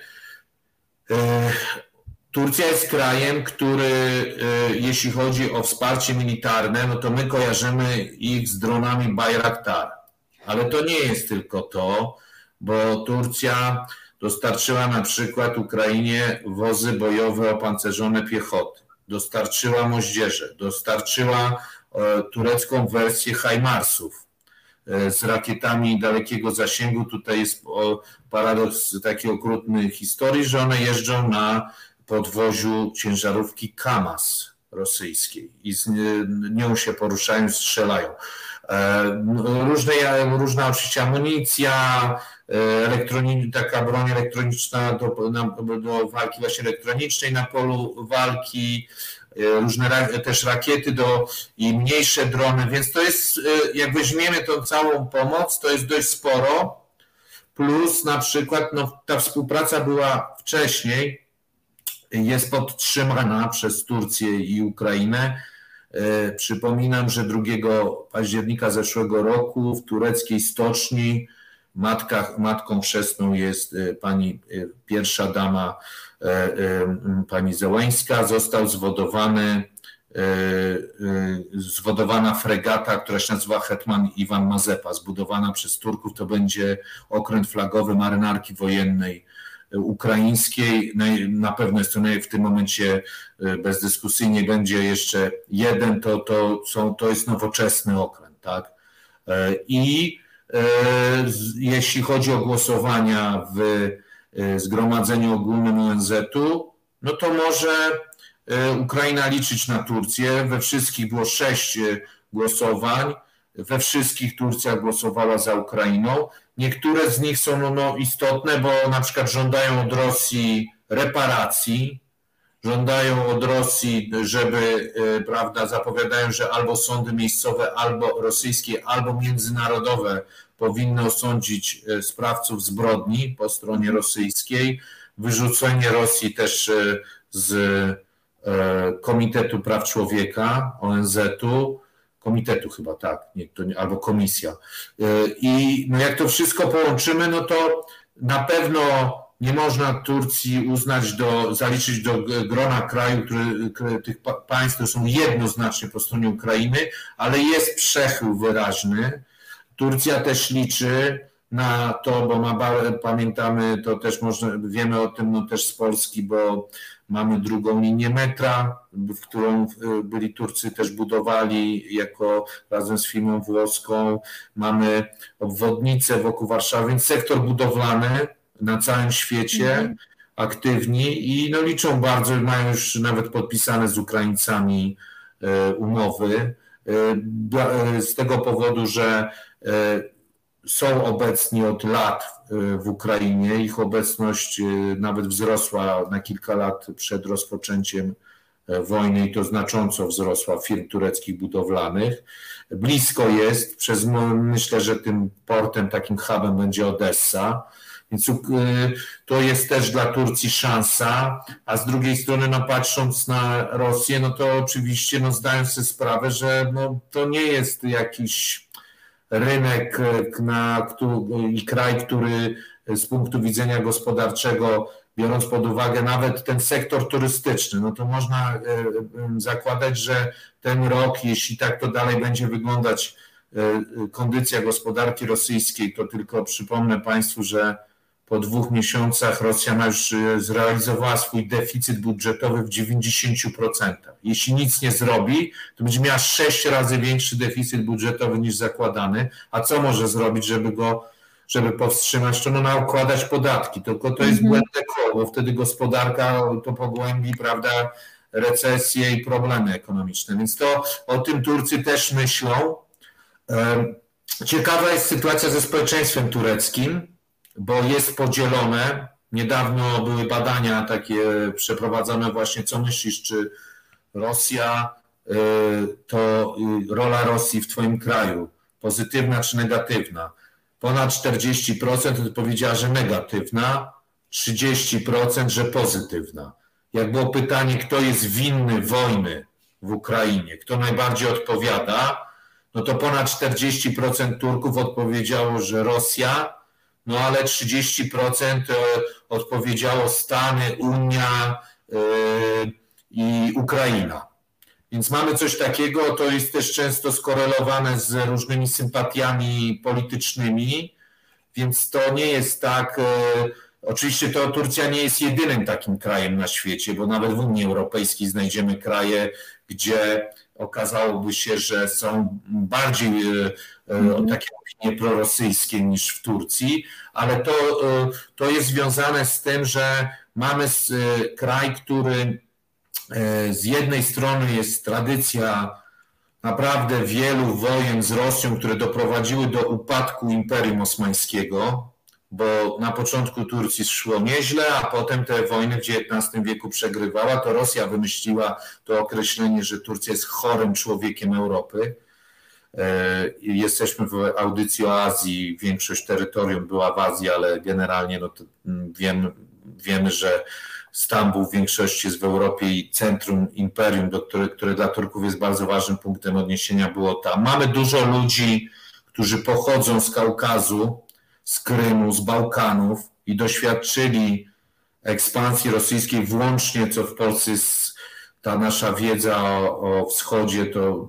[SPEAKER 2] Turcja jest krajem, który, jeśli chodzi o wsparcie militarne, no to my kojarzymy ich z dronami Bayraktar. Ale to nie jest tylko to, bo Turcja dostarczyła na przykład Ukrainie wozy bojowe opancerzone piechoty, dostarczyła moździerze, dostarczyła turecką wersję Hajmarsów z rakietami dalekiego zasięgu. Tutaj jest paradoks takiej okrutnej historii, że one jeżdżą na podwoziu ciężarówki Kamas rosyjskiej i z nią się poruszają, strzelają. E, różne, różna oczywiście amunicja, e, taka broń elektroniczna do, do walki właśnie elektronicznej na polu walki, e, różne też rakiety do, i mniejsze drony, więc to jest, jak weźmiemy tą całą pomoc, to jest dość sporo. plus na przykład no, ta współpraca była wcześniej, jest podtrzymana przez Turcję i Ukrainę. E, przypominam, że 2 października zeszłego roku w tureckiej stoczni matka, matką chrzestną jest e, pani e, pierwsza dama, pani Zełańska. Został zwodowany, zwodowana fregata, która się nazywa Hetman Iwan Mazepa, zbudowana przez Turków. To będzie okręt flagowy marynarki wojennej ukraińskiej. Na pewno jest to w tym momencie e, bezdyskusyjnie będzie jeszcze jeden, to, to, są, to jest nowoczesny okręt. Tak? E, I e, jeśli chodzi o głosowania w Zgromadzeniu Ogólnym ONZ-u, no to może Ukraina liczyć na Turcję. We wszystkich było sześć głosowań. We wszystkich Turcja głosowała za Ukrainą. Niektóre z nich są no, istotne, bo na przykład żądają od Rosji reparacji, żądają od Rosji, żeby, e, prawda, zapowiadają, że albo sądy miejscowe, albo rosyjskie, albo międzynarodowe powinny osądzić e, sprawców zbrodni po stronie rosyjskiej, wyrzucenie Rosji też e, z Komitetu Praw Człowieka ONZ-u, komitetu chyba, tak, nie, to albo komisja. E, I no jak to wszystko połączymy, no to na pewno nie można Turcji uznać, do, zaliczyć do grona kraju, który, tych państw, które są jednoznacznie po stronie Ukrainy, ale jest przechył wyraźny. Turcja też liczy na to, bo ma, pamiętamy, to też można, wiemy o tym no też z Polski, bo Mamy drugą linię metra, w którą byli Turcy też budowali jako razem z firmą włoską. Mamy obwodnicę wokół Warszawy, więc sektor budowlany na całym świecie mhm. aktywni i no liczą bardzo, mają już nawet podpisane z Ukraińcami e, umowy. E, z tego powodu, że e, są obecni od lat w Ukrainie. Ich obecność y, nawet wzrosła na kilka lat przed rozpoczęciem e, wojny i to znacząco wzrosła firm tureckich budowlanych. Blisko jest, przez, myślę, że tym portem, takim hubem będzie Odessa. Więc y, to jest też dla Turcji szansa, a z drugiej strony, no patrząc na Rosję, no to oczywiście no, zdając sobie sprawę, że no, to nie jest jakiś rynek e, na, i kraj, który z punktu widzenia gospodarczego, biorąc pod uwagę nawet ten sektor turystyczny, no to można e, zakładać, że ten rok, jeśli tak to dalej będzie wyglądać, e, kondycja gospodarki rosyjskiej, to tylko przypomnę Państwu, że po dwóch miesiącach Rosja ma już e, zrealizowała swój deficyt budżetowy w 90%. Jeśli nic nie zrobi, to będzie miała sześć razy większy deficyt budżetowy niż zakładany. A co może zrobić, żeby go, żeby powstrzymać? To no, nakładać podatki. Tylko to jest mhm. błędne koło, bo wtedy gospodarka to pogłębi, prawda, recesję i problemy ekonomiczne. Więc to o tym Turcy też myślą. Ciekawa jest sytuacja ze społeczeństwem tureckim bo jest podzielone. Niedawno były badania takie przeprowadzone właśnie, co myślisz, czy Rosja, y, to y, rola Rosji w Twoim kraju, pozytywna czy negatywna? Ponad 40% odpowiedziała, że negatywna, 30% że pozytywna. Jak było pytanie, kto jest winny wojny w Ukrainie, kto najbardziej odpowiada, no to ponad 40% Turków odpowiedziało, że Rosja, no ale 30% e, odpowiedziało Stany, Unia e, i Ukraina. Więc mamy coś takiego, to jest też często skorelowane z różnymi sympatiami politycznymi, więc to nie jest tak. E, oczywiście to Turcja nie jest jedynym takim krajem na świecie, bo nawet w Unii Europejskiej znajdziemy kraje, gdzie okazałoby się, że są bardziej mm. takie opinie prorosyjskie niż w Turcji, ale to, e, to jest związane z tym, że mamy kraj, który z jednej strony jest tradycja naprawdę wielu wojen z Rosją, które doprowadziły do upadku Imperium Osmańskiego, bo na początku Turcji szło nieźle, a potem te wojny w XIX wieku przegrywała. To Rosja wymyśliła to określenie, że Turcja jest chorym człowiekiem Europy. Jesteśmy w audycji o Azji, większość terytorium była w Azji, ale generalnie no wiemy, wiemy, że Stambuł w większości jest w Europie i centrum imperium, do które, które dla Turków jest bardzo ważnym punktem odniesienia, było tam. Mamy dużo ludzi, którzy pochodzą z Kaukazu, z Krymu, z Bałkanów i doświadczyli ekspansji rosyjskiej, włącznie co w Polsce ta nasza wiedza o, o wschodzie, to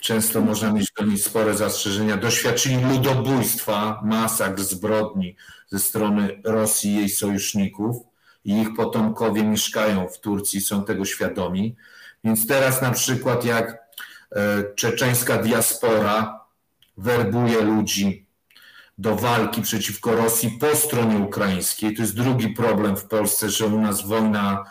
[SPEAKER 2] często można mieć do niej spore zastrzeżenia. Doświadczyli ludobójstwa, masakr, zbrodni ze strony Rosji i jej sojuszników i ich potomkowie mieszkają w Turcji, są tego świadomi. Więc teraz na przykład jak e, czeczeńska diaspora werbuje ludzi do walki przeciwko Rosji po stronie ukraińskiej. To jest drugi problem w Polsce, że u nas wojna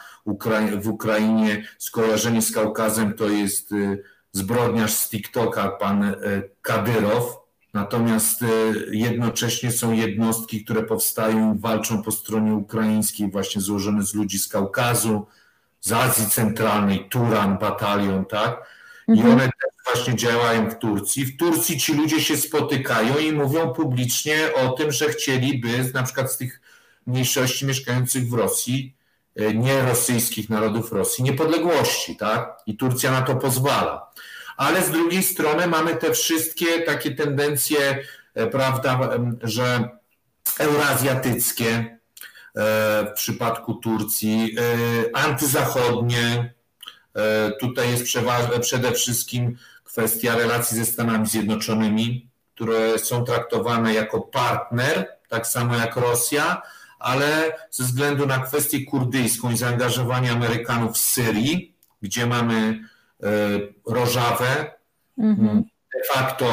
[SPEAKER 2] w Ukrainie, skojarzenie z Kaukazem to jest y, zbrodniarz z TikToka, pan y, Kadyrow. Natomiast y, jednocześnie są jednostki, które powstają i walczą po stronie ukraińskiej, właśnie złożone z ludzi z Kaukazu, z Azji Centralnej, Turan, batalion, tak? I mhm. one też właśnie działają w Turcji. W Turcji ci ludzie się spotykają i mówią publicznie o tym, że chcieliby na przykład z tych mniejszości mieszkających w Rosji, e, nie rosyjskich narodów Rosji, niepodległości, tak? I Turcja na to pozwala. Ale z drugiej strony mamy te wszystkie takie tendencje, e, prawda, że eurazjatyckie e, w przypadku Turcji, antyzachodnie, Tutaj jest przede wszystkim kwestia relacji ze Stanami Zjednoczonymi, które są traktowane jako partner, tak samo jak Rosja, ale ze względu na kwestię kurdyjską i zaangażowanie Amerykanów w Syrii, gdzie mamy e, Rożawę, mhm. de facto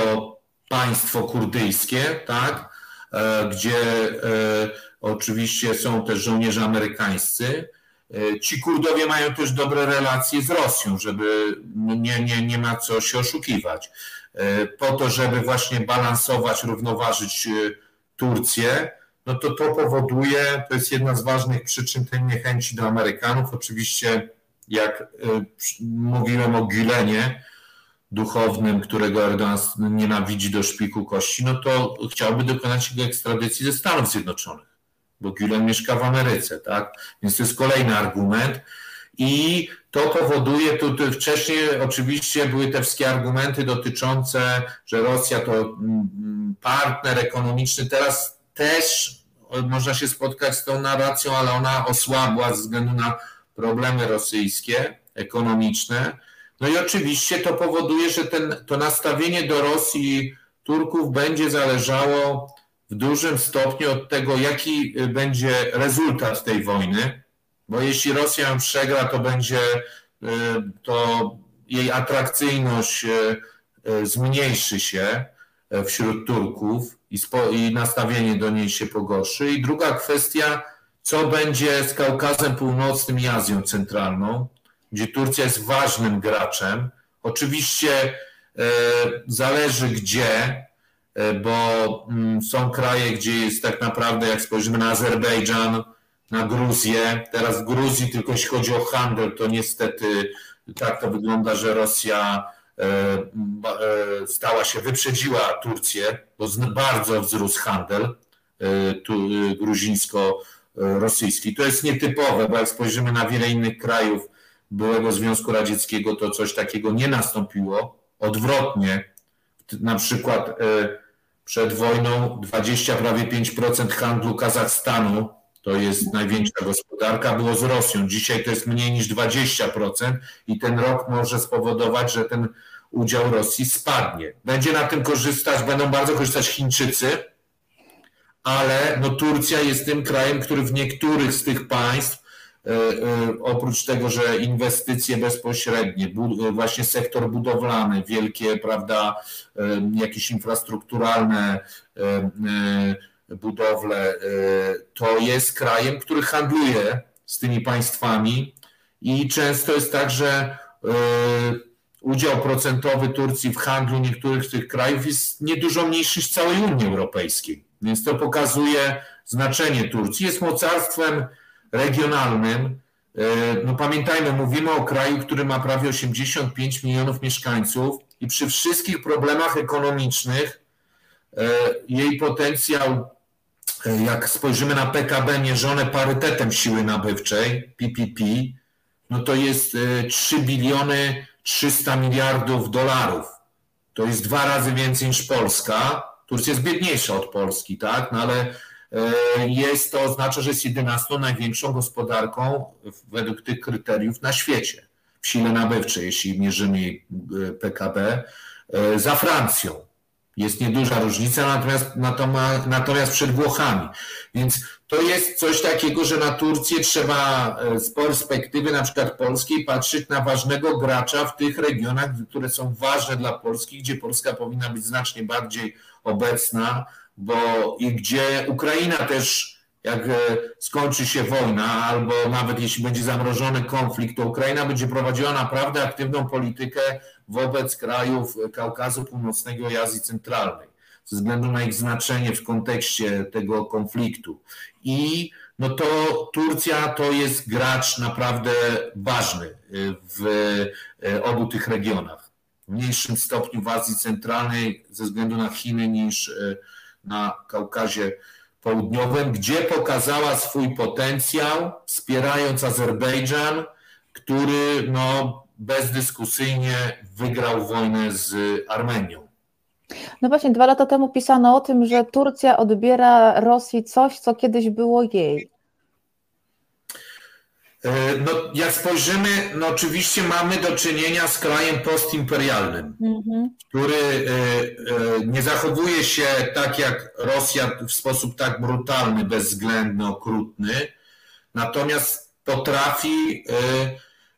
[SPEAKER 2] państwo kurdyjskie, tak, e, gdzie e, oczywiście są też żołnierze amerykańscy, E, ci Kurdowie mają też dobre relacje z Rosją, żeby nie, nie, nie ma co się oszukiwać. E, po to, żeby właśnie balansować, równoważyć e, Turcję, no to to powoduje, to jest jedna z ważnych przyczyn tej niechęci do Amerykanów. Oczywiście, jak mówiłem o Gülenie duchownym, którego Erdogan nienawidzi do szpiku kości, no to chciałby dokonać jego ekstradycji ze Stanów Zjednoczonych bo Gülen mieszka w Ameryce, tak? Więc to jest kolejny argument. I to powoduje, tu, tu wcześniej oczywiście były te wszystkie argumenty dotyczące, że Rosja to mm, partner ekonomiczny, teraz też można się spotkać z tą narracją, ale ona osłabła ze względu na problemy rosyjskie, ekonomiczne. No i oczywiście to powoduje, że ten, to nastawienie do Rosji Turków będzie zależało w dużym stopniu od tego, jaki y, będzie rezultat tej wojny, bo jeśli Rosja przegra, to będzie y, to jej atrakcyjność y, zmniejszy się wśród Turków i, spo, i nastawienie do niej się pogorszy. I druga kwestia, co będzie z Kaukazem Północnym i Azją Centralną, gdzie Turcja jest ważnym graczem. Oczywiście zależy gdzie, E, bo mm, są kraje, gdzie jest tak naprawdę, jak spojrzymy na Azerbejdżan, na Gruzję, teraz w Gruzji tylko jeśli chodzi o handel, to niestety tak to wygląda, że Rosja e, e, stała się, wyprzedziła Turcję, bo bardzo wzrósł handel gruzińsko-rosyjski. To jest nietypowe, bo jak spojrzymy na wiele innych krajów byłego Związku Radzieckiego, to coś takiego nie nastąpiło. Odwrotnie, na przykład przed wojną 20, prawie 5% handlu Kazachstanu, to jest największa gospodarka, było z Rosją. Dzisiaj to jest mniej niż 20% i ten rok może spowodować, że ten udział Rosji spadnie. Będzie na tym korzystać, będą bardzo korzystać Chińczycy, ale no Turcja jest tym krajem, który w niektórych z tych państw oprócz tego, że inwestycje bezpośrednie, właśnie sektor budowlany, wielkie, prawda, e, jakieś infrastrukturalne budowle, to jest krajem, który handluje z tymi państwami i często jest tak, że udział procentowy Turcji w handlu niektórych tych krajów jest niedużo mniejszy niż całej Unii Europejskiej. Więc to pokazuje znaczenie Turcji. Jest mocarstwem regionalnym. E, no pamiętajmy, mówimy o kraju, który ma prawie 85 milionów mieszkańców i przy wszystkich problemach ekonomicznych jej potencjał, jak spojrzymy na PKB mierzone parytetem siły nabywczej, PPP, no to jest 3 biliony 300 miliardów dolarów. To jest dwa razy więcej niż Polska. Turcja jest biedniejsza od Polski, tak? No ale e, jest to oznacza, że jest 11 największą gospodarką według tych kryteriów na świecie w sile nabywczej, jeśli mierzymy e, PKB, e, za Francją. Jest nieduża różnica, natomiast, natomiast przed Włochami. Więc to jest coś takiego, że na Turcję trzeba e, z perspektywy na przykład polskiej patrzeć na ważnego gracza w tych regionach, które są ważne dla Polski, gdzie Polska powinna być znacznie bardziej obecna, bo i gdzie Ukraina też jak e, skończy się wojna, albo nawet jeśli będzie zamrożony konflikt, to Ukraina będzie prowadziła naprawdę aktywną politykę wobec krajów Kaukazu Północnego i Azji Centralnej, ze względu na ich znaczenie w kontekście tego konfliktu. I no to Turcja to jest gracz naprawdę ważny y, w y, obu tych regionach. W mniejszym stopniu w Azji Centralnej ze względu na Chiny niż na Kaukazie Południowym, gdzie pokazała swój potencjał, wspierając Azerbejdżan, który no, bezdyskusyjnie wygrał wojnę z Armenią.
[SPEAKER 1] No właśnie, dwa lata temu pisano o tym, że Turcja odbiera Rosji coś, co kiedyś było jej.
[SPEAKER 2] E, no, jak spojrzymy, no oczywiście mamy do czynienia z krajem postimperialnym, mhm. który e, e, nie zachowuje się tak jak Rosja w sposób tak brutalny, bezwzględny, okrutny, natomiast potrafi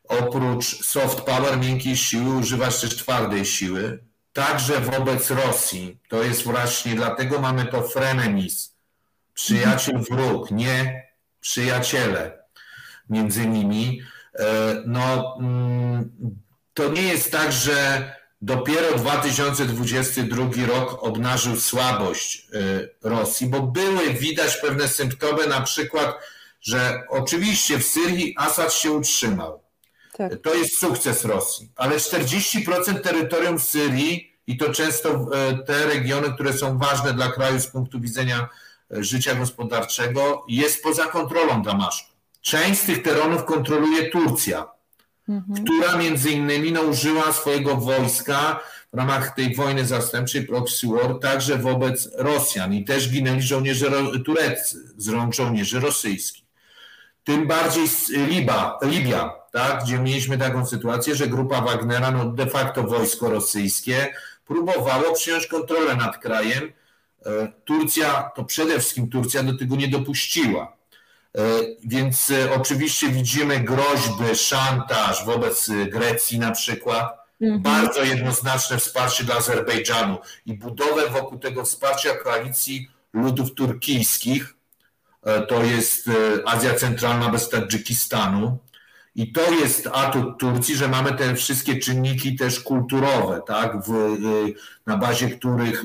[SPEAKER 2] oprócz soft power, miękkiej siły, używać też twardej siły, także wobec Rosji. To jest właśnie, dlatego mamy to frenemis, przyjaciel, wróg, nie przyjaciele między nimi. E, no, mm, to nie jest tak, że dopiero 2022 rok obnażył słabość e, Rosji, bo były widać pewne symptomy, na przykład, że oczywiście w Syrii Assad się utrzymał, tak. To jest sukces Rosji. Ale 40% terytorium Syrii i to często e, te regiony, które są ważne dla kraju z punktu widzenia życia gospodarczego, jest poza kontrolą Damaszku. Część z tych terenów kontroluje Turcja, mhm. która między innymi użyła swojego wojska w ramach tej wojny zastępczej proxy war także wobec Rosjan i też ginęli żołnierze tureccy z rąk żołnierzy rosyjskich. Tym bardziej Liba, Libia, tak, gdzie mieliśmy taką sytuację, że grupa Wagnera, no de facto wojsko rosyjskie, próbowało przyjąć kontrolę nad krajem. E, Turcja, to przede wszystkim Turcja do tego nie dopuściła. E, więc e, oczywiście widzimy groźby, szantaż wobec Grecji na przykład, mhm. bardzo jednoznaczne wsparcie dla Azerbejdżanu i budowę wokół tego wsparcia koalicji ludów turkijskich, to jest Azja Centralna bez Tadżykistanu, i to jest atut Turcji, że mamy te wszystkie czynniki też kulturowe, tak, w, na bazie których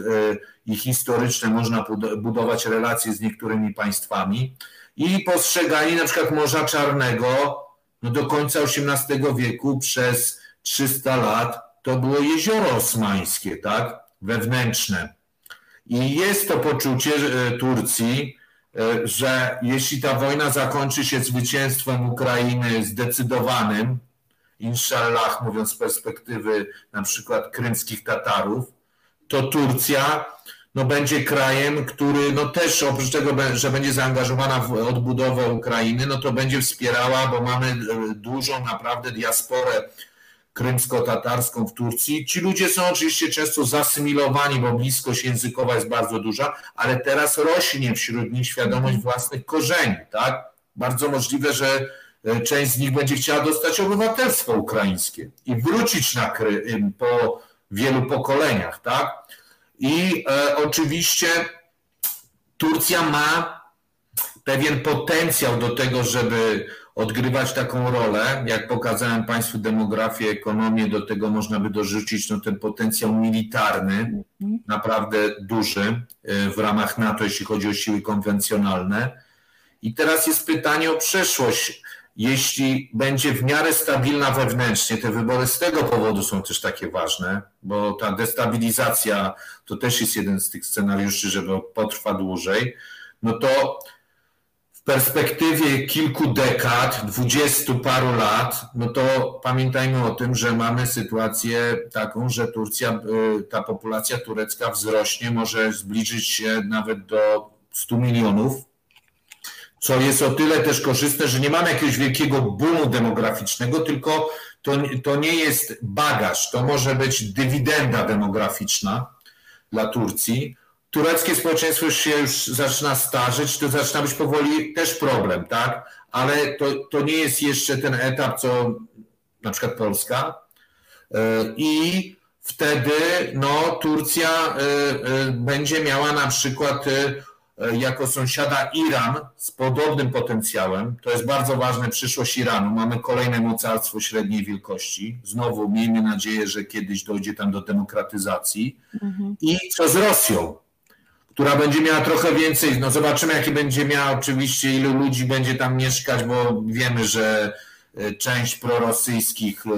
[SPEAKER 2] i historyczne można budować relacje z niektórymi państwami. I postrzeganie na przykład Morza Czarnego no do końca XVIII wieku przez 300 lat to było jezioro osmańskie, tak, wewnętrzne. I jest to poczucie y, Turcji, E, że jeśli ta wojna zakończy się zwycięstwem Ukrainy zdecydowanym, inshallah, mówiąc z perspektywy na przykład krymskich Tatarów, to Turcja no, będzie krajem, który no, też oprócz tego, że będzie zaangażowana w odbudowę Ukrainy, no to będzie wspierała, bo mamy e, dużą naprawdę diasporę krymsko-tatarską w Turcji. Ci ludzie są oczywiście często zasymilowani, bo bliskość językowa jest bardzo duża, ale teraz rośnie wśród nich świadomość własnych korzeni, tak? Bardzo możliwe, że e, część z nich będzie chciała dostać obywatelstwo ukraińskie i wrócić na Krym po wielu pokoleniach, tak? I e, oczywiście Turcja ma pewien potencjał do tego, żeby odgrywać taką rolę. Jak pokazałem Państwu demografię, ekonomię, do tego można by dorzucić no, ten potencjał militarny, naprawdę duży e, w ramach NATO, jeśli chodzi o siły konwencjonalne. I teraz jest pytanie o przeszłość. Jeśli będzie w miarę stabilna wewnętrznie, te wybory z tego powodu są też takie ważne, bo ta destabilizacja to też jest jeden z tych scenariuszy, żeby potrwa dłużej, no to w perspektywie kilku dekad, dwudziestu paru lat, no to pamiętajmy o tym, że mamy sytuację taką, że Turcja, y, ta populacja turecka wzrośnie, może zbliżyć się nawet do 100 milionów, co jest o tyle też korzystne, że nie mamy jakiegoś wielkiego boomu demograficznego, tylko to, to nie jest bagaż, to może być dywidenda demograficzna dla Turcji. Tureckie społeczeństwo się już zaczyna starzeć, to zaczyna być powoli też problem, tak? Ale to, to nie jest jeszcze ten etap, co na przykład Polska. E, I wtedy no, Turcja e, e, będzie miała na przykład jako sąsiada Iran z podobnym potencjałem. To jest bardzo ważne, przyszłość Iranu. Mamy kolejne mocarstwo średniej wielkości. Znowu miejmy nadzieję, że kiedyś dojdzie tam do demokratyzacji. Mhm. I co z Rosją, która będzie miała trochę więcej. No zobaczymy, jakie będzie miała oczywiście, ilu ludzi będzie tam mieszkać, bo wiemy, że E, część prorosyjskich e,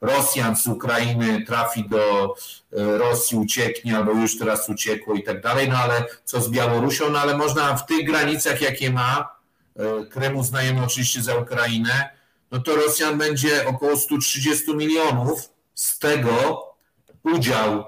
[SPEAKER 2] Rosjan z Ukrainy trafi do e, Rosji, ucieknie albo już teraz uciekło i tak dalej, no ale co z Białorusią, no ale można w tych granicach, jakie ma, Krym uznajemy oczywiście za Ukrainę, no to Rosjan będzie około 130 milionów, z tego udział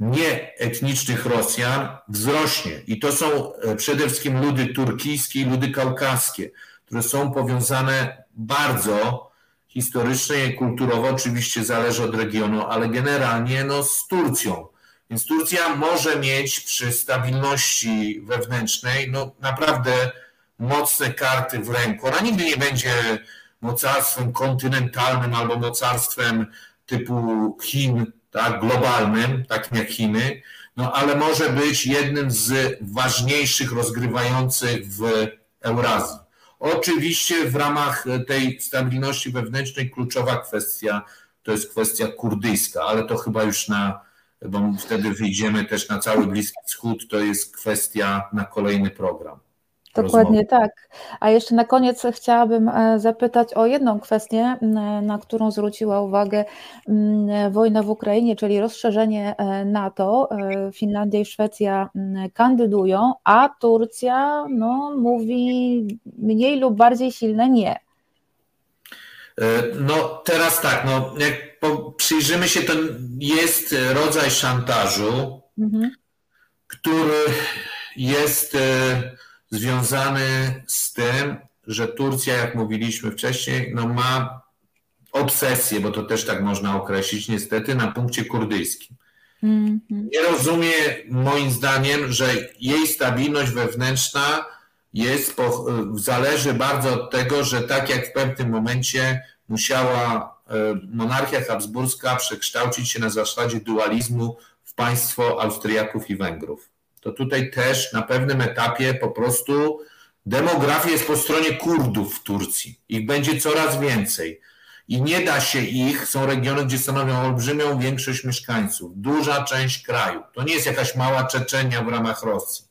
[SPEAKER 2] nieetnicznych Rosjan wzrośnie. I to są przede wszystkim ludy turkijskie i ludy kaukaskie, które są powiązane bardzo historycznie kulturowo, oczywiście zależy od regionu, ale generalnie no, z Turcją. Więc Turcja może mieć przy stabilności wewnętrznej no, naprawdę mocne karty w ręku. Ona nigdy nie będzie mocarstwem kontynentalnym albo mocarstwem typu Chin, tak, globalnym, takim jak Chiny, no ale może być jednym z ważniejszych rozgrywających w Eurazji. Oczywiście w ramach tej stabilności wewnętrznej kluczowa kwestia to jest kwestia kurdyjska, ale to chyba już na, bo wtedy wyjdziemy też na cały Bliski Wschód, to jest kwestia na kolejny program.
[SPEAKER 1] Dokładnie rozmowy. tak. A jeszcze na koniec chciałabym e, zapytać o jedną kwestię, na którą zwróciła uwagę wojna w Ukrainie, czyli rozszerzenie e, NATO. E, Finlandia i Szwecja kandydują, a Turcja no, mówi mniej lub bardziej silne nie.
[SPEAKER 2] No teraz tak, no, jak przyjrzymy się, to jest rodzaj szantażu, mhm. który jest związany z tym, że Turcja, jak mówiliśmy wcześniej, no ma obsesję, bo to też tak można określić, niestety, na punkcie kurdyjskim. Mm -hmm. Nie rozumie, moim zdaniem, że jej stabilność wewnętrzna jest, zależy bardzo od tego, że tak jak w pewnym momencie musiała e, monarchia habsburska przekształcić się na zasadzie dualizmu w państwo Austriaków i Węgrów to tutaj też na pewnym etapie po prostu demografia jest po stronie Kurdów w Turcji. Ich będzie coraz więcej. I nie da się ich, są regiony, gdzie stanowią olbrzymią większość mieszkańców, duża część kraju. To nie jest jakaś mała Czeczenia w ramach Rosji.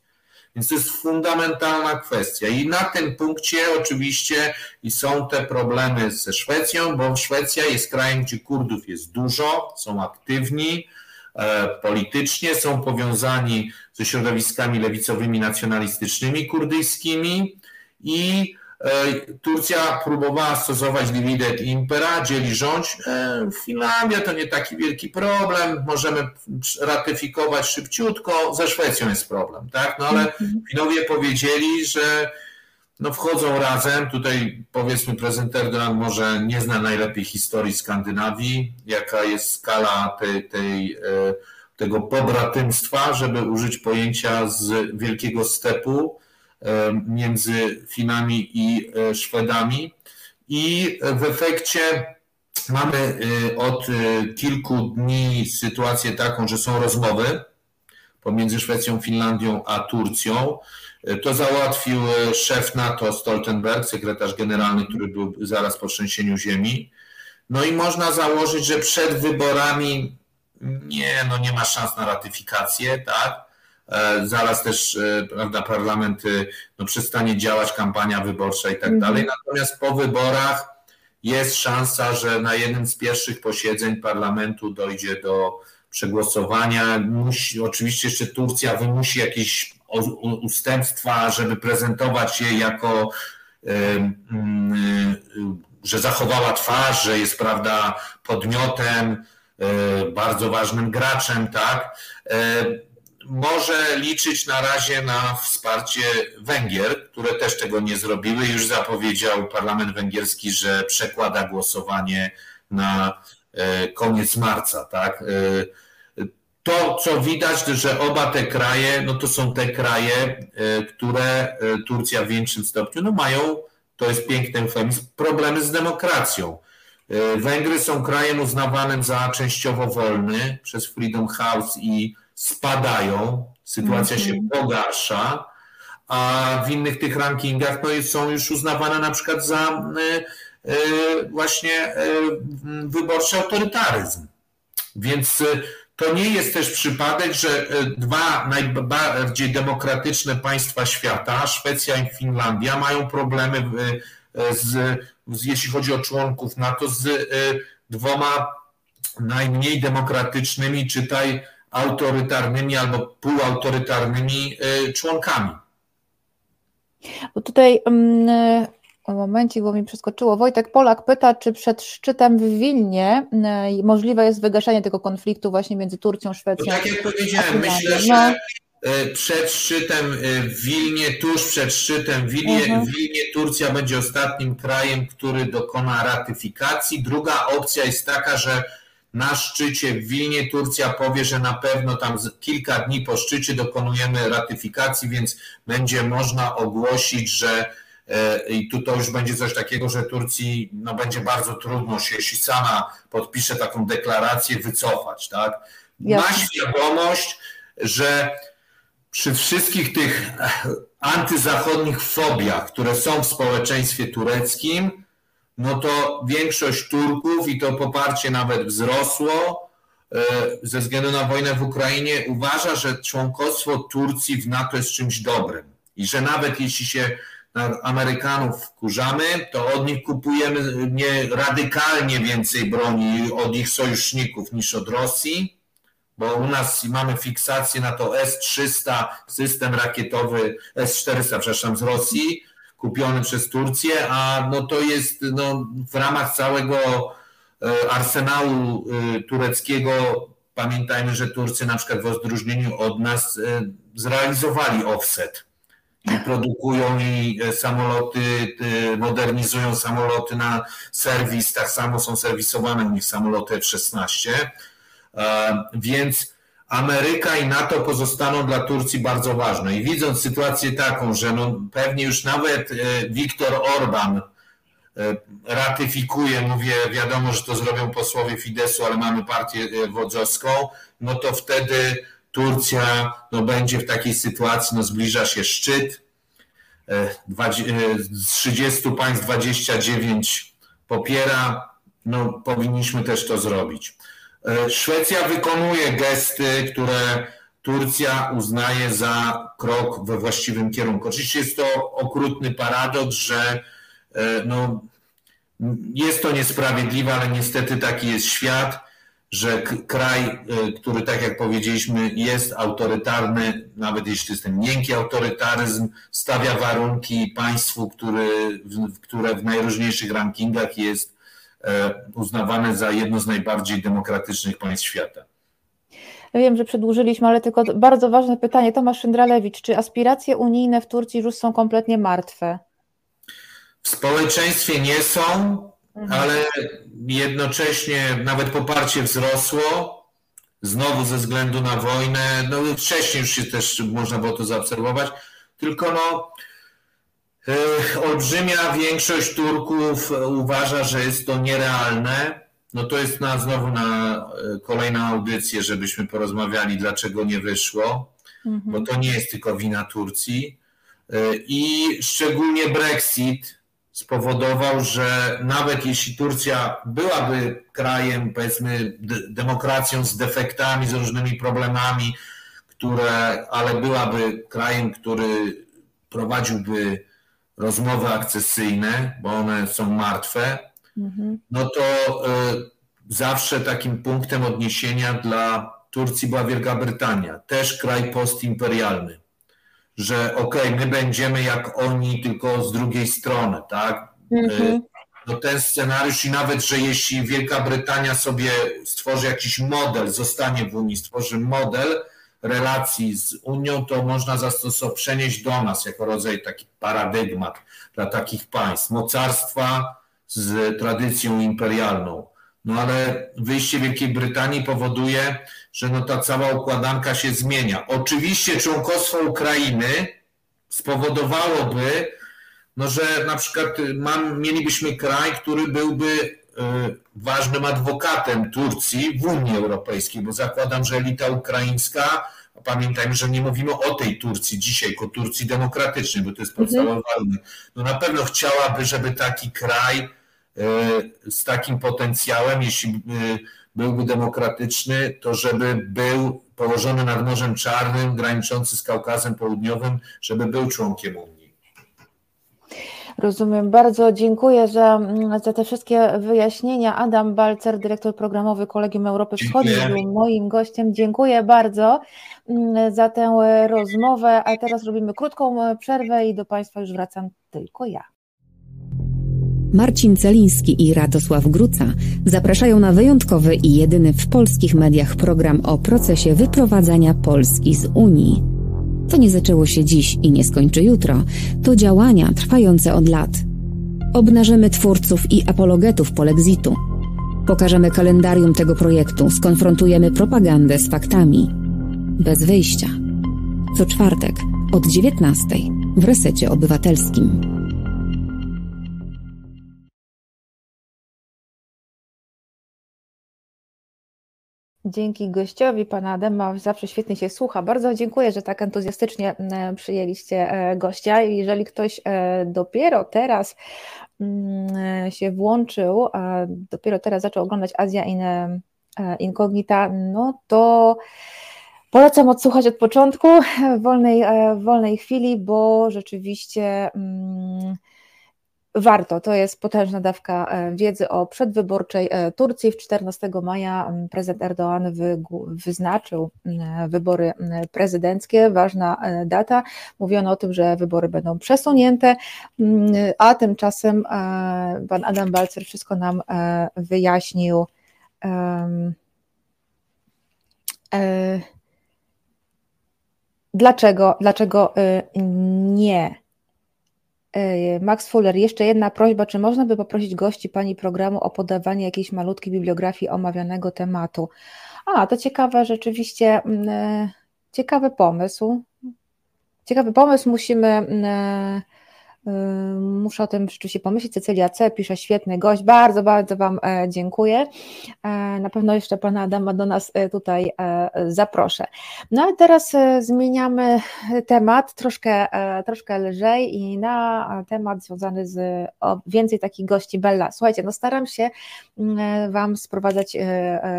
[SPEAKER 2] Więc to jest fundamentalna kwestia. I na tym punkcie oczywiście i są te problemy ze Szwecją, bo Szwecja jest krajem, gdzie Kurdów jest dużo, są aktywni, politycznie, są powiązani ze środowiskami lewicowymi, nacjonalistycznymi, kurdyjskimi i e, Turcja próbowała stosować dividet impera, dzieli rządź. E, Finlandia to nie taki wielki problem, możemy ratyfikować szybciutko, ze Szwecją jest problem, tak? No ale mhm. Finowie powiedzieli, że no wchodzą razem. Tutaj powiedzmy prezydent Erdogan może nie zna najlepiej historii Skandynawii, jaka jest skala tej, tej, e, tego pobratymstwa, żeby użyć pojęcia z wielkiego stepu e, między Finami i e, Szwedami. I w efekcie mamy od kilku dni sytuację taką, że są rozmowy pomiędzy Szwecją, Finlandią a Turcją. To załatwił e, szef NATO Stoltenberg, sekretarz generalny, który był zaraz po trzęsieniu ziemi. No i można założyć, że przed wyborami nie, no nie ma szans na ratyfikację, tak? E, zaraz też e, prawda, parlament no, przestanie działać, kampania wyborcza i tak mhm. dalej. Natomiast po wyborach jest szansa, że na jednym z pierwszych posiedzeń parlamentu dojdzie do przegłosowania. Musi, oczywiście jeszcze Turcja wymusi jakieś ustępstwa, żeby prezentować je jako, że zachowała twarz, że jest prawda podmiotem, e, bardzo ważnym graczem, tak? E, może liczyć na razie na wsparcie Węgier, które też tego nie zrobiły. Już zapowiedział parlament węgierski, że przekłada głosowanie na e, koniec marca, tak? To, co widać, że oba te kraje, no to są te kraje, e, które e, Turcja w większym stopniu no mają, to jest piękny eufemizm, problemy z demokracją. E, Węgry są krajem uznawanym za częściowo wolny przez Freedom House i spadają, sytuacja się mhm. pogarsza, a w innych tych rankingach no, są już uznawane na przykład za właśnie wyborczy autorytaryzm. Więc to nie jest też przypadek, że e, dwa najbardziej demokratyczne państwa świata, Szwecja i Finlandia, mają problemy e, z, z, jeśli chodzi o członków NATO, z e, dwoma najmniej demokratycznymi, czytaj autorytarnymi albo półautorytarnymi członkami.
[SPEAKER 1] Bo tutaj um o momencie, bo mi przeskoczyło. Wojtek Polak pyta, czy przed szczytem w Wilnie e, możliwe jest wygaszenie tego konfliktu właśnie między Turcją, Szwecją.
[SPEAKER 2] No tak jak powiedziałem, myślę, że no. E, przed szczytem e, w Wilnie, tuż przed szczytem w Wilnie, mhm. w Wilnie Turcja będzie ostatnim krajem, który dokona ratyfikacji. Druga opcja jest taka, że na szczycie w Wilnie Turcja powie, że na pewno tam kilka dni po szczycie dokonujemy ratyfikacji, więc będzie można ogłosić, że I tu to już będzie coś takiego, że Turcji no, będzie bardzo trudno się, jeśli sama podpisze taką deklarację, wycofać. Tak? Ma świadomość, że przy wszystkich tych antyzachodnich fobiach, które są w społeczeństwie tureckim, no to większość Turków i to poparcie nawet wzrosło e, ze względu na wojnę w Ukrainie, uważa, że członkostwo Turcji w NATO jest czymś dobrym i że nawet jeśli się Amerykanów wkurzamy, to od nich kupujemy nie radykalnie więcej broni od ich sojuszników niż od Rosji, bo u nas mamy fiksację na to S-300, system rakietowy S-400, przepraszam, z Rosji, kupiony przez Turcję, a no to jest no, w ramach całego e, arsenału e, tureckiego. Pamiętajmy, że Turcy na przykład w odróżnieniu od nas e, zrealizowali offset produkują i e, samoloty, e, modernizują samoloty na serwis, tak samo są serwisowane u nich samoloty F-16, e, więc Ameryka i NATO pozostaną dla Turcji bardzo ważne. I widząc sytuację taką, że no pewnie już nawet Viktor Orban ratyfikuje, mówię, wiadomo, że to zrobią posłowie Fidesu, ale mamy partię wodzowską, no to wtedy Turcja no, będzie w takiej sytuacji, no, zbliża się szczyt. E, e, z 30 państw 29 popiera, no, powinniśmy też to zrobić. E, Szwecja wykonuje gesty, które Turcja uznaje za krok we właściwym kierunku. Oczywiście jest to okrutny paradoks, że no, jest to niesprawiedliwe, ale niestety taki jest świat że kraj, y, który tak jak powiedzieliśmy jest autorytarny, nawet jeśli jest ten miękki autorytaryzm, stawia warunki państwu, który, które w najróżniejszych rankingach jest e, uznawane za jedno z najbardziej demokratycznych państw świata.
[SPEAKER 1] Wiem, że przedłużyliśmy, ale tylko bardzo ważne pytanie. Tomasz Szyndralewicz, czy aspiracje unijne w Turcji już są kompletnie martwe?
[SPEAKER 2] W społeczeństwie nie są. Ale jednocześnie nawet poparcie wzrosło, znowu ze względu na wojnę, no wcześniej już się też można było to zaobserwować, tylko no e, olbrzymia większość Turków uważa, że jest to nierealne. No to jest na, znowu na e, kolejną audycję, żebyśmy porozmawiali, dlaczego nie wyszło, mhm. bo to nie jest tylko wina Turcji. E, I szczególnie Brexit, spowodował, że nawet jeśli Turcja byłaby krajem, powiedzmy, demokracją z defektami, z różnymi problemami, które, ale byłaby krajem, który prowadziłby rozmowy akcesyjne, bo one są martwe, mhm. no to zawsze takim punktem odniesienia dla Turcji była Wielka Brytania, też kraj postimperialny, że okej, okay, my będziemy jak oni, tylko z drugiej strony, tak? Mhm. No ten scenariusz i nawet, że jeśli Wielka Brytania sobie stworzy jakiś model, zostanie w Unii, stworzy model relacji z Unią, to można zastosować, przenieść do nas jako rodzaj taki paradygmat dla takich państw. Mocarstwa z tradycją imperialną. No ale wyjście Wielkiej Brytanii powoduje, że no ta cała układanka się zmienia. Oczywiście członkostwo Ukrainy spowodowałoby, no, że na przykład mam, mielibyśmy kraj, który byłby y, ważnym adwokatem Turcji w Unii Europejskiej, bo zakładam, że elita ukraińska, pamiętajmy, że nie mówimy o tej Turcji dzisiaj, tylko Turcji demokratycznej, bo to jest podstawowy mhm. no na pewno chciałaby, żeby taki kraj y, z takim potencjałem, jeśli y, byłby demokratyczny, to żeby był położony nad Morzem Czarnym, graniczący z Kaukazem Południowym, żeby był członkiem Unii.
[SPEAKER 1] Rozumiem. Bardzo dziękuję za, za te wszystkie wyjaśnienia. Adam Balcer, dyrektor programowy Kolegium Europy Wschodniej, był moim gościem. Dziękuję bardzo mm, za tę rozmowę. A teraz robimy krótką przerwę i do Państwa już wracam tylko ja.
[SPEAKER 3] Marcin Celiński i Radosław Gruca zapraszają na wyjątkowy i jedyny w polskich mediach program o procesie wyprowadzania Polski z Unii. To nie zaczęło się dziś i nie skończy jutro, to działania trwające od lat. Obnażymy twórców i apologetów polexitu. Pokażemy kalendarium tego projektu, skonfrontujemy propagandę z faktami. Bez wyjścia. Co czwartek od 19 w resecie obywatelskim.
[SPEAKER 1] Dzięki gościowi, pana Adema, zawsze świetnie się słucha. Bardzo dziękuję, że tak entuzjastycznie mm, przyjęliście e, gościa. Jeżeli ktoś e, dopiero teraz mm, się włączył, dopiero teraz zaczął oglądać Azja in, e, Incognita, no to polecam odsłuchać od początku w wolnej, wolnej chwili, bo rzeczywiście. Hmm, Warto, to jest potężna dawka e, wiedzy o przedwyborczej e, Turcji. W 14 maja prezydent Erdoğan wyznaczył wybory prezydenckie, ważna e, data. Mówiono o tym, że wybory będą przesunięte, a tymczasem pan Adam Balcer wszystko nam wyjaśnił. Dlaczego, dlaczego nie Max Fuller, jeszcze jedna prośba, czy można by poprosić gości Pani programu o podawanie jakiejś malutkiej bibliografii omawianego tematu? A, to ciekawe, rzeczywiście mm, e, ciekawy pomysł. Ciekawy pomysł, musimy mm, e, Muszę o tym rzeczywiście pomyśleć. Cecylia C. pisze świetny gość. Bardzo, bardzo Wam e, dziękuję. E, na pewno jeszcze Pana Adama do nas e, tutaj zaproszę. No ale teraz zmieniamy temat troszkę, troszkę lżej i na temat związany z więcej takich gości Bella. Słuchajcie, no staram się mm, Wam sprowadzać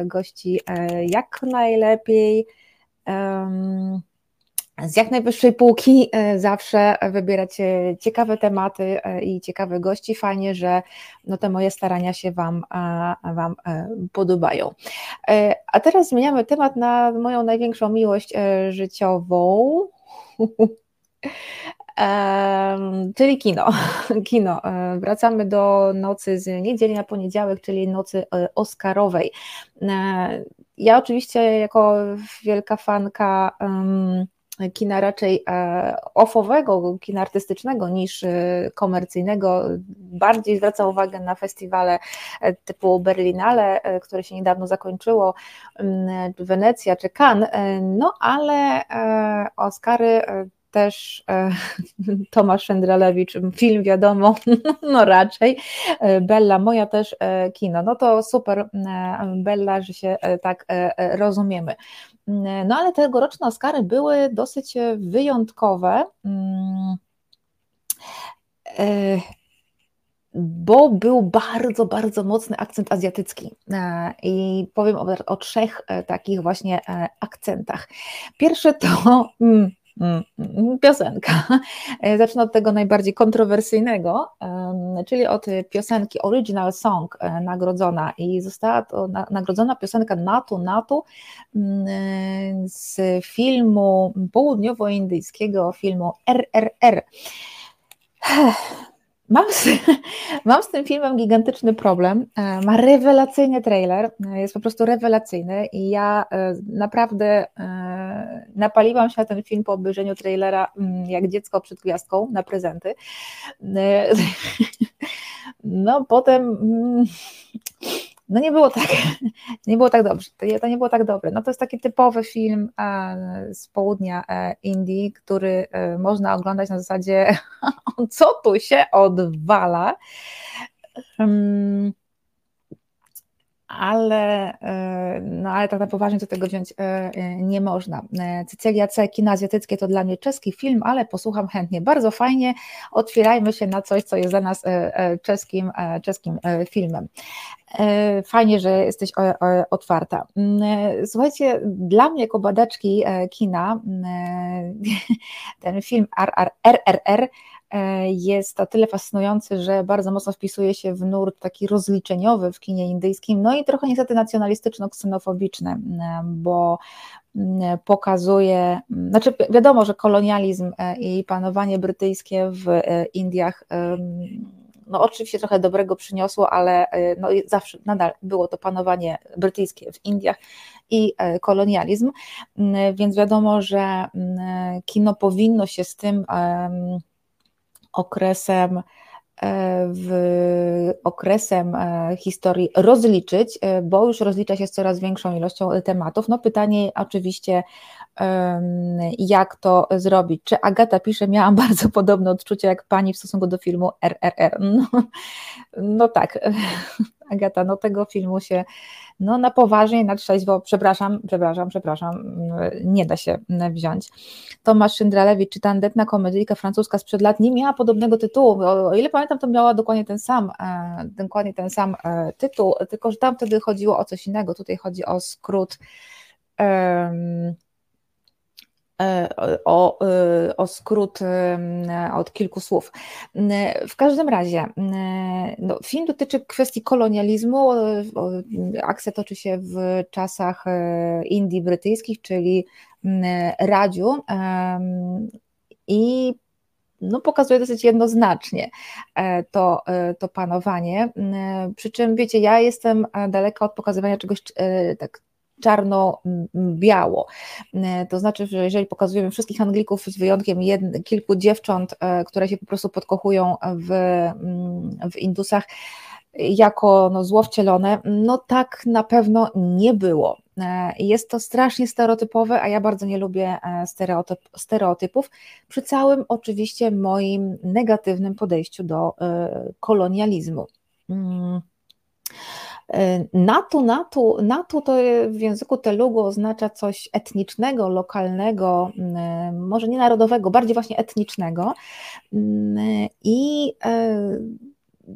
[SPEAKER 1] gości jak najlepiej. Um, z jak najwyższej półki e, zawsze wybierać e, ciekawe tematy e, i ciekawe gości. Fajnie, że no te moje starania się Wam, wam podobają. A teraz zmieniamy temat na moją największą miłość życiową. czyli kino. kino. Wracamy do nocy z niedzieli na poniedziałek, czyli nocy Oscarowej. Ja oczywiście jako wielka fanka um, kina raczej e, offowego, kina artystycznego niż e, komercyjnego. Bardziej zwraca uwagę na festiwale e, typu Berlinale, które się niedawno zakończyło, Wenecja czy Cannes, no ale Oscary też Tomasz Szędralewicz, film wiadomo, no raczej, Bella, moja też kino, no to super Bella, że się tak rozumiemy. No ale tegoroczne Oscary były dosyć e, wyjątkowe, mm, e, bo był bardzo, bardzo mocny akcent azjatycki. E, I powiem o, o trzech takich właśnie akcentach. Pierwszy to mm, Mm, piosenka. Zacznę od tego najbardziej kontrowersyjnego, czyli od piosenki Original Song e, nagrodzona i została to nagrodzona piosenka Natu Natu mm, z filmu południowoindyjskiego, filmu RRR. Mam z, mam z tym filmem gigantyczny problem. E, ma rewelacyjny trailer, e, jest po prostu rewelacyjny i ja e, naprawdę napaliłam się na ten film po obejrzeniu trailera mm, jak dziecko przed gwiazdką na prezenty. No potem mm, no nie było tak, nie było tak dobrze, to nie, było tak dobre. No to jest taki typowy film z południa e, Indii, który e, można oglądać na zasadzie co tu się odwala. Ale, no ale tak na poważnie do tego wziąć nie można. Cecylia C, kino azjatyckie to dla mnie czeski film, ale posłucham chętnie. Bardzo fajnie, otwierajmy się na coś, co jest dla nas czeskim, czeskim filmem. E, fajnie, że jesteś otwarta. Mm, e, słuchajcie, dla mnie jako badaczki e, kina mm, ten film RRR jest o tyle fascynujący, że bardzo mocno wpisuje się w nurt taki rozliczeniowy w kinie indyjskim, no i trochę niestety nacjonalistyczno-ksenofobiczny, mm, bo pokazuje, znaczy wiadomo, że kolonializm i panowanie brytyjskie w Indiach no oczywiście trochę dobrego przyniosło, ale e, no zawsze nadal było to panowanie brytyjskie w Indiach i e, kolonializm, mm, więc wiadomo, że mm, kino powinno się z tym okresem e, w okresem historii rozliczyć, bo już rozlicza się z coraz większą ilością tematów. No pytanie oczywiście jak to zrobić. Czy Agata pisze, miałam bardzo podobne odczucia jak pani w stosunku do filmu RRR. No, no tak, Agata, no tego filmu się no na poważnie, na trzeźwo, przepraszam, przepraszam, przepraszam, nie da się wziąć. Tomasz Szyndralewicz, czy tandetna komedyjka francuska sprzed lat nie miała podobnego tytułu, o, ile pamiętam, to miała dokładnie ten sam, e, dokładnie ten sam e, tytuł, tylko że tam wtedy chodziło o coś innego, tutaj chodzi o skrót um, o, e, o skrót e, od kilku słów. W każdym razie, no, film dotyczy kwestii kolonializmu. Akcja toczy się w czasach Indii brytyjskich, czyli Radziu i no, pokazuje dosyć jednoznacznie to, to panowanie. Przy czym, wiecie, ja jestem daleka od pokazywania czegoś tak czarno-biało. E, to znaczy, że jeżeli pokazujemy wszystkich Anglików z wyjątkiem kilku dziewcząt, e, które się po prostu podkochują w, w Indusach, jako no, zło wcielone, no tak na pewno nie było. E, jest to strasznie stereotypowe, a ja bardzo nie lubię stereotyp, stereotypów, przy całym oczywiście moim negatywnym podejściu do kolonializmu. Natu, natu, natu to w języku telugu oznacza coś etnicznego, lokalnego, mm, może nie narodowego, bardziej właśnie etnicznego. Mm, I e,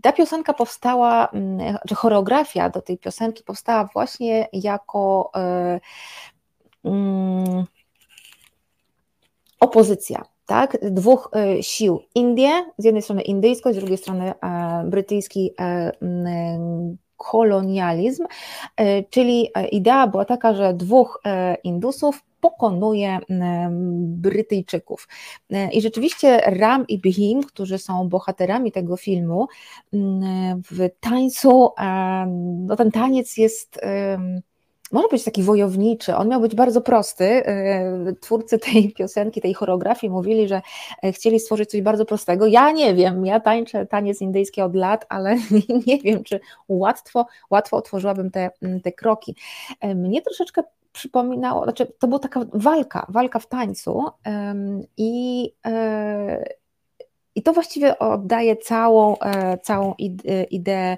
[SPEAKER 1] ta piosenka powstała, mm, czy choreografia do tej piosenki powstała właśnie jako e, opozycja tak, dwóch e, sił. Indie, z jednej strony indyjsko, z drugiej strony brytyjski kolonializm, e, czyli e, idea była taka, że dwóch e, Indusów pokonuje Brytyjczyków. I rzeczywiście Ram i Bhim, którzy są bohaterami tego filmu, w tańcu, no ten taniec jest może być taki wojowniczy, on miał być bardzo prosty. E, twórcy tej piosenki, tej choreografii mówili, że e, chcieli stworzyć coś bardzo prostego. Ja nie wiem, ja tańczę taniec indyjski od lat, ale nie wiem, czy łatwo, łatwo otworzyłabym te, te kroki. E, mnie troszeczkę przypominało, znaczy to była taka walka, walka w tańcu i i to właściwie oddaje całą, całą ideę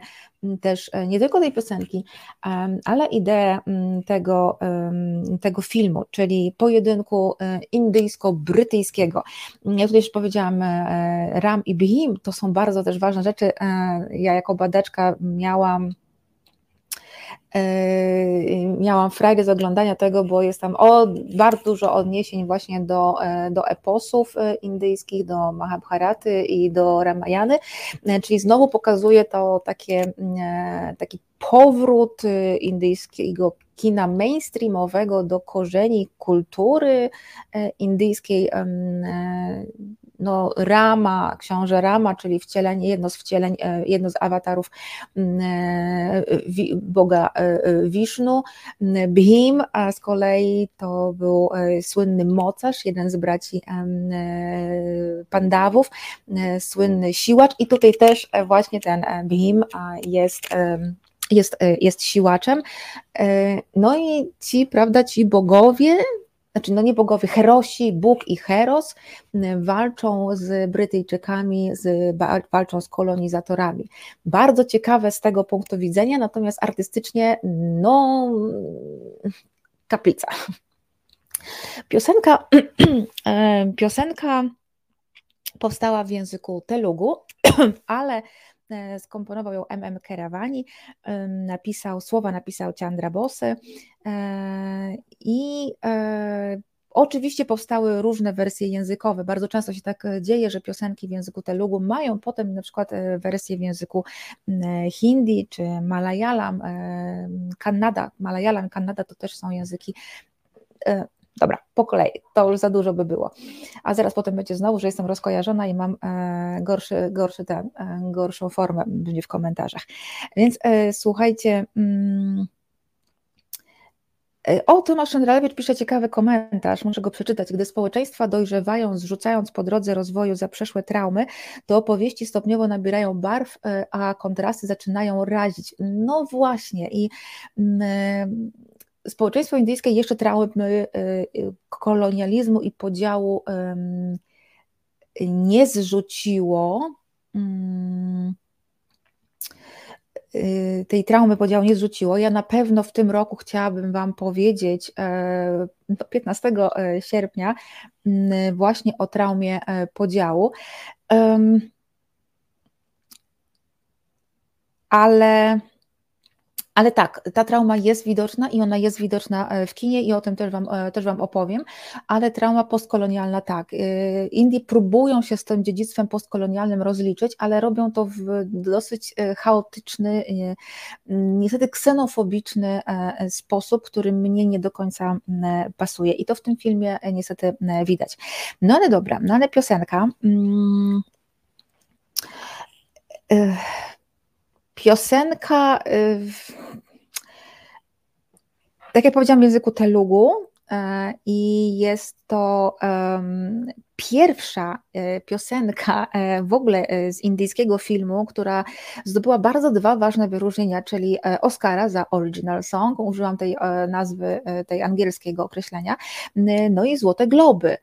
[SPEAKER 1] też e, nie tylko tej piosenki, ale ideę tego, tego filmu, czyli pojedynku e, indyjsko-brytyjskiego. Ja tutaj już powiedziałam, e, Ram i Bhim to są bardzo też ważne rzeczy. Ja jako badaczka miałam miałam frajdę z oglądania tego, bo jest tam o, bardzo dużo odniesień właśnie do, do eposów indyjskich, do Mahabharaty i do Ramayany, czyli znowu pokazuje to takie, taki powrót indyjskiego kina mainstreamowego do korzeni kultury indyjskiej no, Rama, książę Rama, czyli wcielenie, jedno z wcieleń, e, jedno z awatarów mm, e, Boga Wisznu. Mm, Bhim a z kolei to był e, słynny mocarz, jeden z braci Pandawów, słynny siłacz i tutaj też właśnie ten Bhim jest jest, jest siłaczem. No i ci, prawda, ci bogowie znaczy no nie bogowie, Herosi, Bóg i Heros walczą z Brytyjczykami, z, walczą z kolonizatorami. Bardzo ciekawe z tego punktu widzenia, natomiast artystycznie no kaplica. Piosenka, e, piosenka powstała w języku telugu, ale skomponował ją M.M. Keravani, napisał, słowa napisał Chandra Bose e, i e, Oczywiście powstały różne wersje językowe. Bardzo często się tak dzieje, że piosenki w języku telugu mają potem na przykład wersję w języku hindi czy malayalam, Kannada. Malayalam i Kannada to też są języki Dobra, po kolei, to już za dużo by było. A zaraz potem będzie znowu, że jestem rozkojarzona i mam e, gorszy, gorszy ten, e, gorszą formę będzie w komentarzach. Więc e, słuchajcie. Mm, o, Tomasz Szendralewicz pisze ciekawy komentarz, muszę go przeczytać. Gdy społeczeństwa dojrzewają, zrzucając po drodze rozwoju za przeszłe traumy, to opowieści stopniowo nabierają barw, a kontrasty zaczynają razić. No właśnie i mm, społeczeństwo indyjskie jeszcze traumy y, y, kolonializmu i podziału nie zrzuciło. Mm, y, tej traumy podziału nie zrzuciło. Ja na pewno w tym roku chciałabym Wam powiedzieć, 15 e, e, sierpnia, mm, właśnie o traumie e, podziału. Ale ale tak, ta trauma jest widoczna i ona jest widoczna e, w kinie i o tym też Wam, e, też wam opowiem, ale trauma postkolonialna tak. E, Indie próbują się z tym dziedzictwem postkolonialnym rozliczyć, ale robią to w dosyć chaotyczny, niestety ksenofobiczny sposób, który mnie nie do końca pasuje i to w tym filmie niestety widać. No ale dobra, no ale piosenka. Mm, Piosenka, y, tak jak powiedziałam, w języku telugu e, i jest to pierwsza e, piosenka e, w ogóle z indyjskiego filmu, która zdobyła bardzo dwa ważne wyróżnienia, czyli Oscara za Original Song, użyłam tej nazwy, tej angielskiego określenia, no i Złote Globy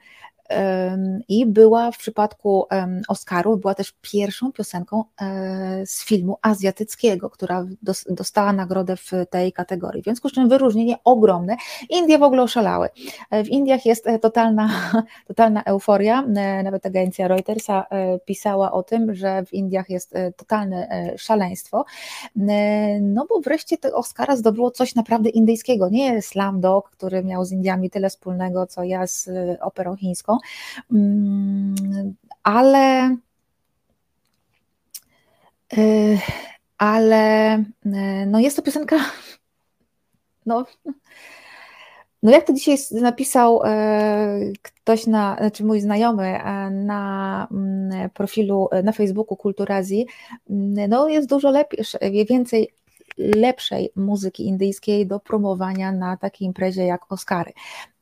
[SPEAKER 1] i była w przypadku Oscaru, była też pierwszą piosenką e, z filmu azjatyckiego, która dostała nagrodę w tej kategorii. W związku z czym wyróżnienie ogromne. Indie w ogóle oszalały. E, w Indiach jest e, totalna, totalna euforia. Nawet agencja Reutersa pisała o tym, że w Indiach jest totalne szaleństwo. No bo wreszcie to Oscara zdobyło coś naprawdę indyjskiego. Nie Slam Dog, który miał z Indiami tyle wspólnego, co ja z operą chińską, Mm, ale y, ale y, no jest to piosenka no, no jak to dzisiaj napisał y, ktoś na, znaczy mój znajomy na mm, profilu na Facebooku Kulturazji, no jest dużo lepiej, więcej lepszej muzyki indyjskiej do promowania na takiej imprezie jak Oscary.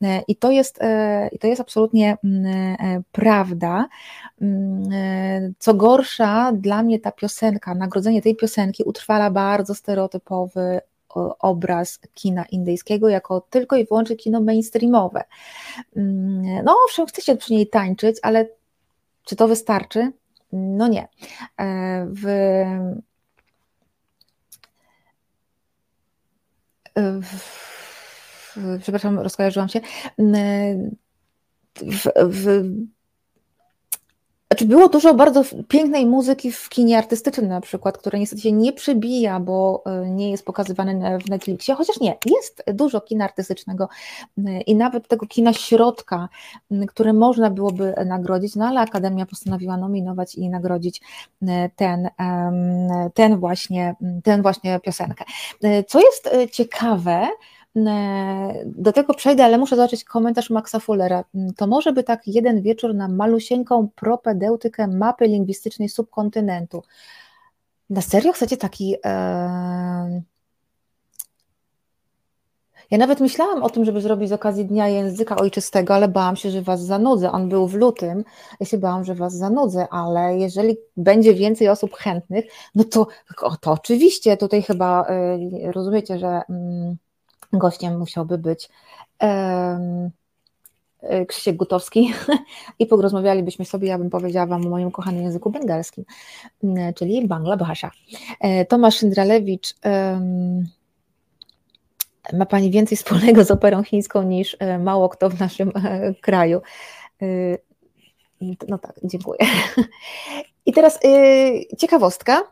[SPEAKER 1] E, I to jest, e, i to jest absolutnie mm, e, prawda. Mm, co gorsza, dla mnie ta piosenka, nagrodzenie tej piosenki utrwala bardzo stereotypowy obraz kina indyjskiego jako tylko i wyłącznie kino mainstreamowe. Mm, no owszem, chcecie przy niej tańczyć, ale czy to wystarczy? No nie. W przepraszam, rozkojarzyłam się, w, w, Znaczy było dużo bardzo pięknej muzyki w kinie artystycznym na przykład, które niestety się nie przebija, bo e, nie jest pokazywane w Netflixie, chociaż nie, jest dużo kina artystycznego e, i nawet tego kina środka, które można byłoby nagrodzić, no ale Akademia postanowiła nominować i nagrodzić e, ten, ten, właśnie, ten właśnie piosenkę. Co jest ciekawe, do tego przejdę, ale muszę zobaczyć komentarz Maxa Fullera. To może by tak jeden wieczór na malusieńką propedeutykę mapy lingwistycznej subkontynentu. Na serio chcecie taki. E... Ja nawet myślałam o tym, żeby zrobić z okazji Dnia Języka Ojczystego, ale bałam się, że Was zanudzę. On był w lutym, ja się bałam, że Was zanudzę, ale jeżeli będzie więcej osób chętnych, no to, to oczywiście tutaj chyba y, rozumiecie, że. Y, Gościem musiałby być um, Krzysiek Gutowski i porozmawialibyśmy sobie, ja bym powiedziała Wam o moim kochanym języku bengalskim, czyli Bangla Bhasha. E, Tomasz Szyndralewicz um, ma Pani więcej wspólnego z operą chińską niż e, mało kto w naszym kraju. No tak, dziękuję. I teraz ciekawostka.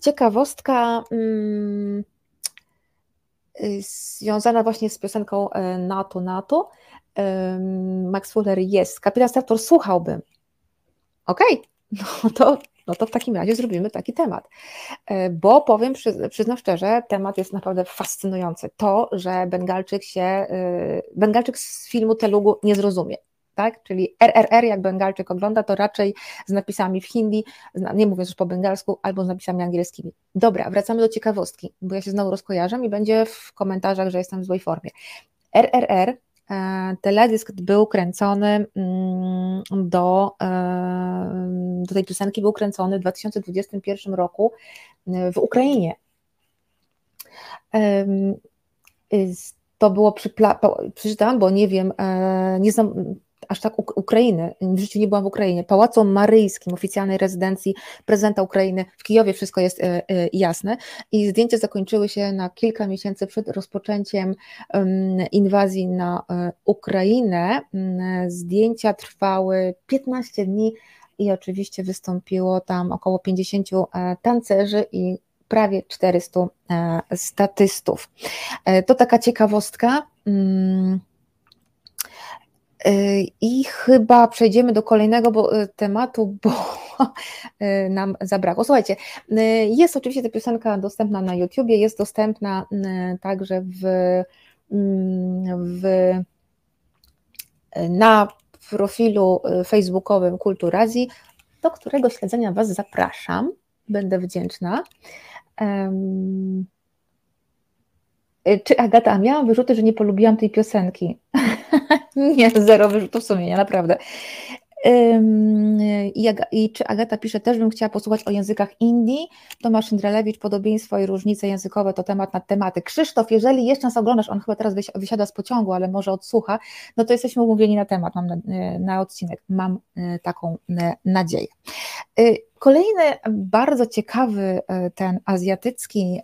[SPEAKER 1] Ciekawostka. Y, związana właśnie z piosenką e, NATO, NATO. Max Fuller jest. Kapitan Stator słuchałbym. Okej, okay. no, to, no to w takim razie zrobimy taki temat. E, bo powiem, przyznam szczerze, temat jest naprawdę fascynujący. To, że Bengalczyk się, y, Bengalczyk z filmu Telugu nie zrozumie tak? Czyli RRR, jak Bengalczyk ogląda, to raczej z napisami w hindi, nie mówiąc już po bengalsku, albo z napisami angielskimi. Dobra, wracamy do ciekawostki, bo ja się znowu rozkojarzam i będzie w komentarzach, że jestem w złej formie. RRR, e, teledysk był kręcony mm, do, e, do tej piosenki był kręcony w 2021 roku e, w Ukrainie. To było przy, przeczytałam, bo nie wiem, nie znam aż tak Ukrainy, w życiu nie byłam w Ukrainie, Pałacu Maryjskim, oficjalnej rezydencji prezydenta Ukrainy w Kijowie, wszystko jest e, e, jasne i zdjęcia zakończyły się na kilka miesięcy przed rozpoczęciem inwazji na e, Ukrainę. Mm, zdjęcia trwały 15 dni i oczywiście wystąpiło tam około 50 tancerzy i prawie 400 statystów. To taka ciekawostka. Y, I chyba przejdziemy do kolejnego bo, y, tematu, bo y, nam zabrakło. Słuchajcie, jest oczywiście ta piosenka dostępna na YouTubie, jest dostępna także w, mm, w, na profilu facebookowym Kulturazji, do którego śledzenia Was zapraszam. Będę wdzięczna. Czy Agata, miałam wyrzuty, że nie polubiłam tej piosenki? nie, zero wyrzutów sumienia, naprawdę. I, I, czy Agata pisze, też bym chciała posłuchać o językach Indii. Tomasz Indrelewicz, podobieństwo i różnice językowe to temat na tematy. Krzysztof, jeżeli jeszcze nas oglądasz, on chyba teraz wysiada z pociągu, ale może odsłucha, no to jesteśmy umówieni na temat, mam na, na odcinek, mam e, taką nadzieję. Kolejny bardzo ciekawy ten azjatycki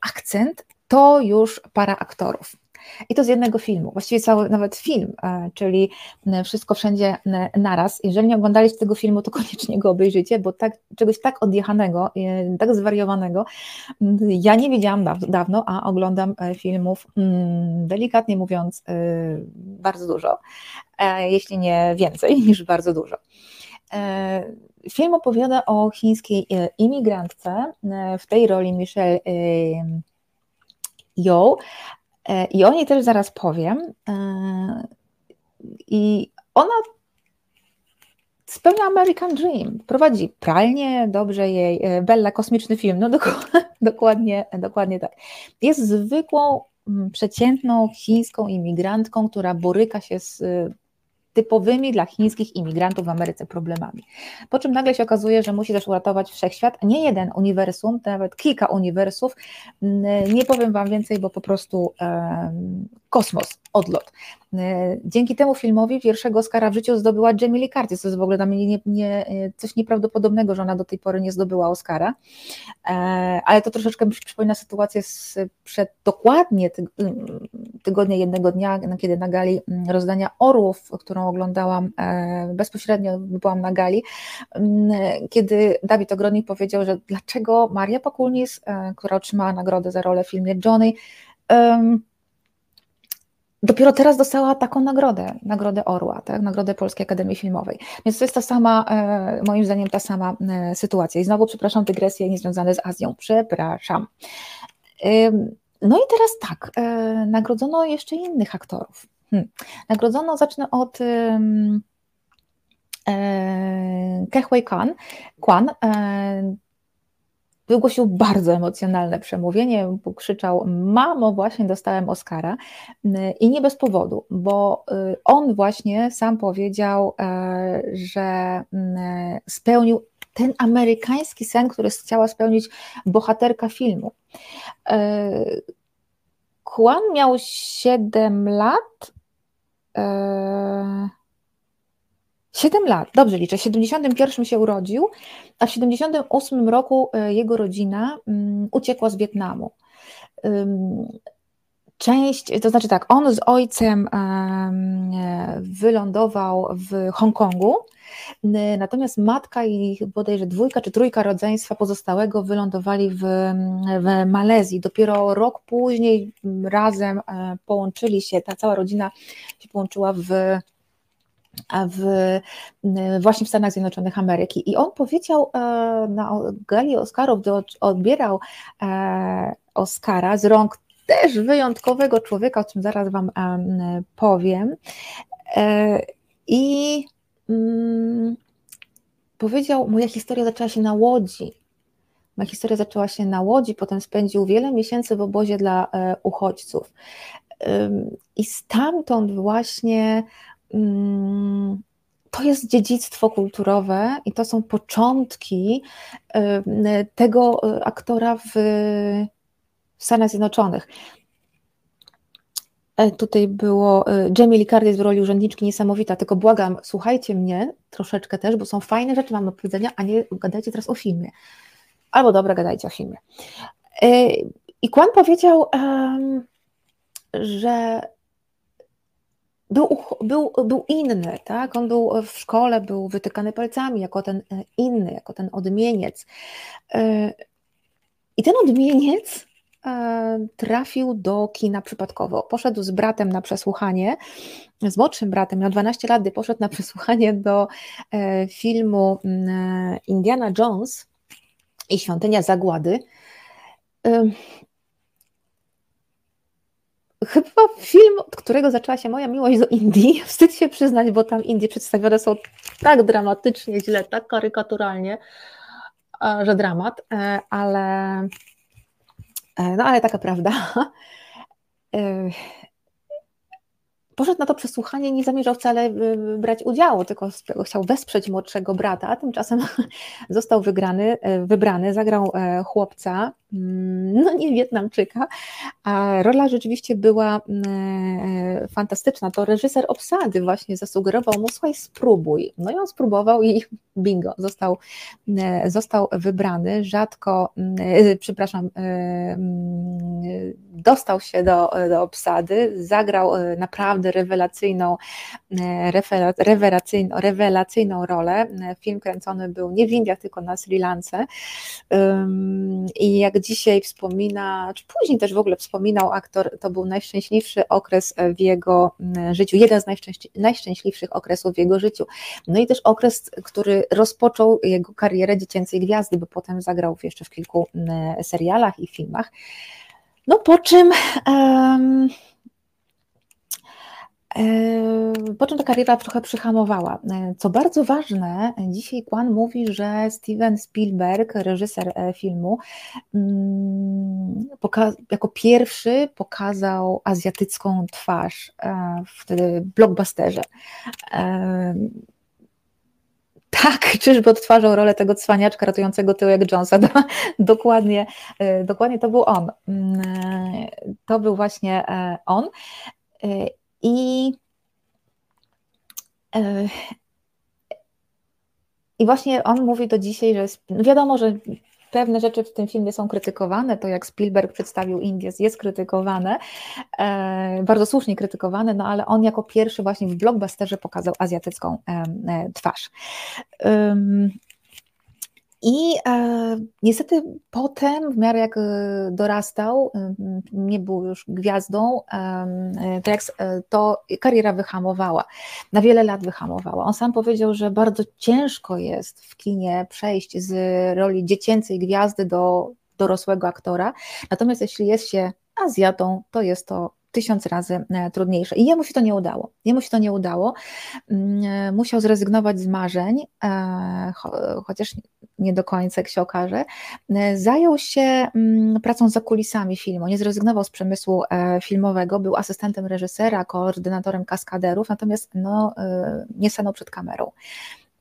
[SPEAKER 1] akcent to już para aktorów. I to z jednego filmu, właściwie cały nawet film, e, czyli e, Wszystko Wszędzie e, Naraz. Jeżeli nie oglądaliście tego filmu, to koniecznie go obejrzyjcie, bo tak, czegoś tak odjechanego, tak zwariowanego, ja nie widziałam dawno, a oglądam filmów, mm, delikatnie mówiąc, bardzo dużo, jeśli nie więcej niż bardzo dużo. Film opowiada o chińskiej imigrantce, w tej roli Michelle Yeoh, E, I o niej też zaraz powiem. E, I ona spełnia American Dream. Prowadzi pralnię, dobrze jej, e, Bella, kosmiczny film, no dokładnie, dokładnie tak. Jest zwykłą, przeciętną chińską imigrantką, która boryka się z typowymi dla chińskich imigrantów w Ameryce problemami. Po czym nagle się okazuje, że musi też uratować wszechświat, nie jeden uniwersum, nawet kilka uniwersów. Nie powiem Wam więcej, bo po prostu kosmos, odlot. E, dzięki temu filmowi pierwszego Oscara w życiu zdobyła Jamie Lee Curtis, to jest w ogóle dla mnie nie, nie, coś nieprawdopodobnego, że ona do tej pory nie zdobyła Oscara, e, ale to troszeczkę mi przypomina sytuację sprzed dokładnie tygodnia, jednego dnia, kiedy na gali rozdania Orłów, którą oglądałam bezpośrednio, byłam na gali, mm, kiedy Dawid Ogrodnik powiedział, że dlaczego Maria Pakulnis, która otrzymała nagrodę za rolę w filmie Johnny, dopiero teraz dostała taką nagrodę, nagrodę Orła, tak, nagrodę Polskiej Akademii Filmowej. Więc to jest ta sama, e, moim zdaniem, ta sama e, sytuacja. I znowu, przepraszam, dygresje niezwiązane z Azją. Przepraszam. No i teraz tak, e, nagrodzono jeszcze innych aktorów. Hmm. Nagrodzono, zacznę od Kehwei Kwan, Kwan wygłosił bardzo emocjonalne przemówienie, krzyczał: Mamo, właśnie dostałem Oscara i nie bez powodu, bo y, on właśnie sam powiedział, e, że spełnił ten amerykański sen, który chciała spełnić bohaterka filmu. E, Kwan miał 7 lat. E, 7 lat, dobrze liczę, w 71 się urodził, a w 78 roku e, jego rodzina mm, uciekła z Wietnamu. Część, to znaczy tak, on z ojcem e, wylądował w Hongkongu, natomiast matka i bodajże dwójka czy trójka rodzeństwa pozostałego wylądowali w, w Malezji. Dopiero rok później razem e, połączyli się, ta cała rodzina się połączyła w w, właśnie w Stanach Zjednoczonych Ameryki. I on powiedział e, na gali Oscarów, gdy odbierał e, Oscara z rąk też wyjątkowego człowieka, o czym zaraz Wam powiem. I mm, powiedział, moja historia zaczęła się na Łodzi. Moja historia zaczęła się na Łodzi, potem spędził wiele miesięcy w obozie dla uchodźców. I stamtąd właśnie Mm, to jest dziedzictwo kulturowe i to są początki tego e, aktora w Stanach Zjednoczonych. E, tutaj było e, Jamie Lee Curtis w roli urzędniczki niesamowita, tylko błagam, słuchajcie mnie troszeczkę też, bo są fajne rzeczy mam do powiedzenia, a nie gadajcie teraz o filmie. Albo dobra, gadajcie o filmie. I Kwan powiedział, że był, był, był inny, tak? On był w szkole, był wytykany palcami jako ten e, inny, jako ten odmieniec. E, I ten odmieniec e, trafił do kina przypadkowo. Poszedł z bratem na przesłuchanie, z młodszym bratem, miał 12 lat, gdy poszedł na przesłuchanie do filmu mm, Indiana Jones i Świątynia Zagłady. Chyba film, od którego zaczęła się moja miłość do Indii. Wstyd się przyznać, bo tam Indie przedstawione są tak dramatycznie źle, tak karykaturalnie, że dramat, e, ale e, no ale taka prawda. E, poszedł na to przesłuchanie, nie zamierzał wcale y, brać udziału, tylko chciał wesprzeć młodszego brata, a tymczasem został wygrany, e, wybrany, zagrał e, chłopca, mm, no nie Wietnamczyka, a rola rzeczywiście była mm, e, fantastyczna. To reżyser obsady właśnie zasugerował mu, słuchaj, spróbuj. No i on spróbował i bingo, został, został wybrany. Rzadko, mm, przepraszam, dostał się do, do obsady, zagrał naprawdę naprawdę rewelacyjną, e, rewelacyjną, rewelacyjną rolę. Film kręcony był nie w Indiach, tylko na Sri Lance. I jak dzisiaj wspomina, czy później też w ogóle wspominał aktor, to był najszczęśliwszy okres w jego życiu, jeden z najszczęśliwszych okresów w jego życiu. No i też okres, który rozpoczął jego karierę dziecięcej gwiazdy, bo potem zagrał jeszcze w kilku serialach i filmach. No po czym um, po czym ta kariera trochę przyhamowała. Co bardzo ważne, dzisiaj Kwan mówi, że Steven Spielberg, reżyser e, filmu, mm, jako pierwszy pokazał azjatycką twarz e, w blockbusterze. Tak, czyżby odtwarzał rolę tego cwaniaczka ratującego tył jak Jonesa. dokładnie, e, dokładnie to był on. Mm, to był właśnie on. I, i właśnie on mówi do dzisiaj, że no wiadomo, że pewne rzeczy w tym filmie są krytykowane, to jak Spielberg przedstawił Indię jest krytykowane, e, bardzo słusznie krytykowane, no ale on jako pierwszy właśnie w blockbusterze pokazał azjatycką e, e, twarz. I e, niestety potem, w miarę jak e, dorastał, e, nie był już gwiazdą, e, e, to kariera wyhamowała. Na wiele lat wyhamowała. On sam powiedział, że bardzo ciężko jest w kinie przejść z roli dziecięcej gwiazdy do dorosłego aktora. Natomiast jeśli jest się Azjatą, to jest to tysiąc razy e, trudniejsze. I jemu się to nie udało. Jemu się to nie udało. Mm, musiał zrezygnować z marzeń, chociaż nie do końca, jak się okaże, e, zajął się mm, pracą za kulisami filmu, nie zrezygnował z przemysłu e, filmowego, był asystentem reżysera, koordynatorem kaskaderów, natomiast no, e, nie stanął przed kamerą.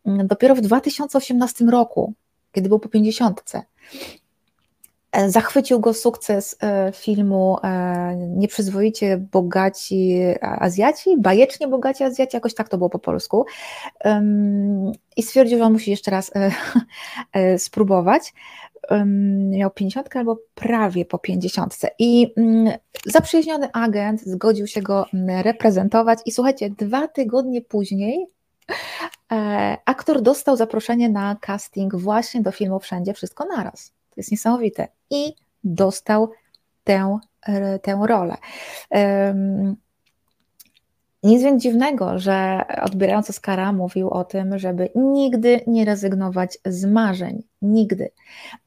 [SPEAKER 1] Mm, dopiero w 2018 roku, kiedy był po 50, Zachwycił go sukces filmu Nieprzyzwoicie bogaci Azjaci, bajecznie bogaci Azjaci, jakoś tak to było po polsku i stwierdził, że on musi jeszcze raz e, e, spróbować. Miał 50 albo prawie po 50. I mm, zaprzyjaźniony agent zgodził się go mm, reprezentować. I słuchajcie, dwa tygodnie później e, aktor dostał zaproszenie na casting właśnie do filmu Wszędzie Wszystko Naraz. To jest niesamowite. I dostał tę, tę rolę. Nic więc dziwnego, że odbierając Oscara mówił o tym, żeby nigdy nie rezygnować z marzeń. Nigdy.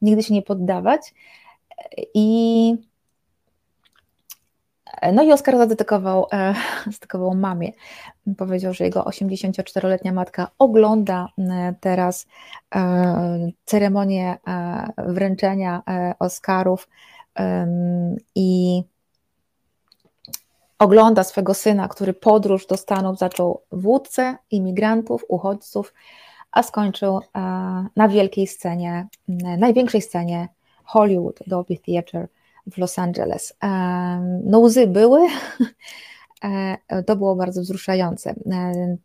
[SPEAKER 1] Nigdy się nie poddawać. I no i Oskar zadedykował, e, zadedykował mamie. Powiedział, że jego 84-letnia matka ogląda e, teraz e, ceremonię wręczenia Oscarów i ogląda swego syna, który podróż do Stanów zaczął w łódce imigrantów, uchodźców, a skończył e, na wielkiej scenie, największej scenie Hollywood, Dolby Theatre w Los Angeles. E, no łzy były, e, to było bardzo wzruszające.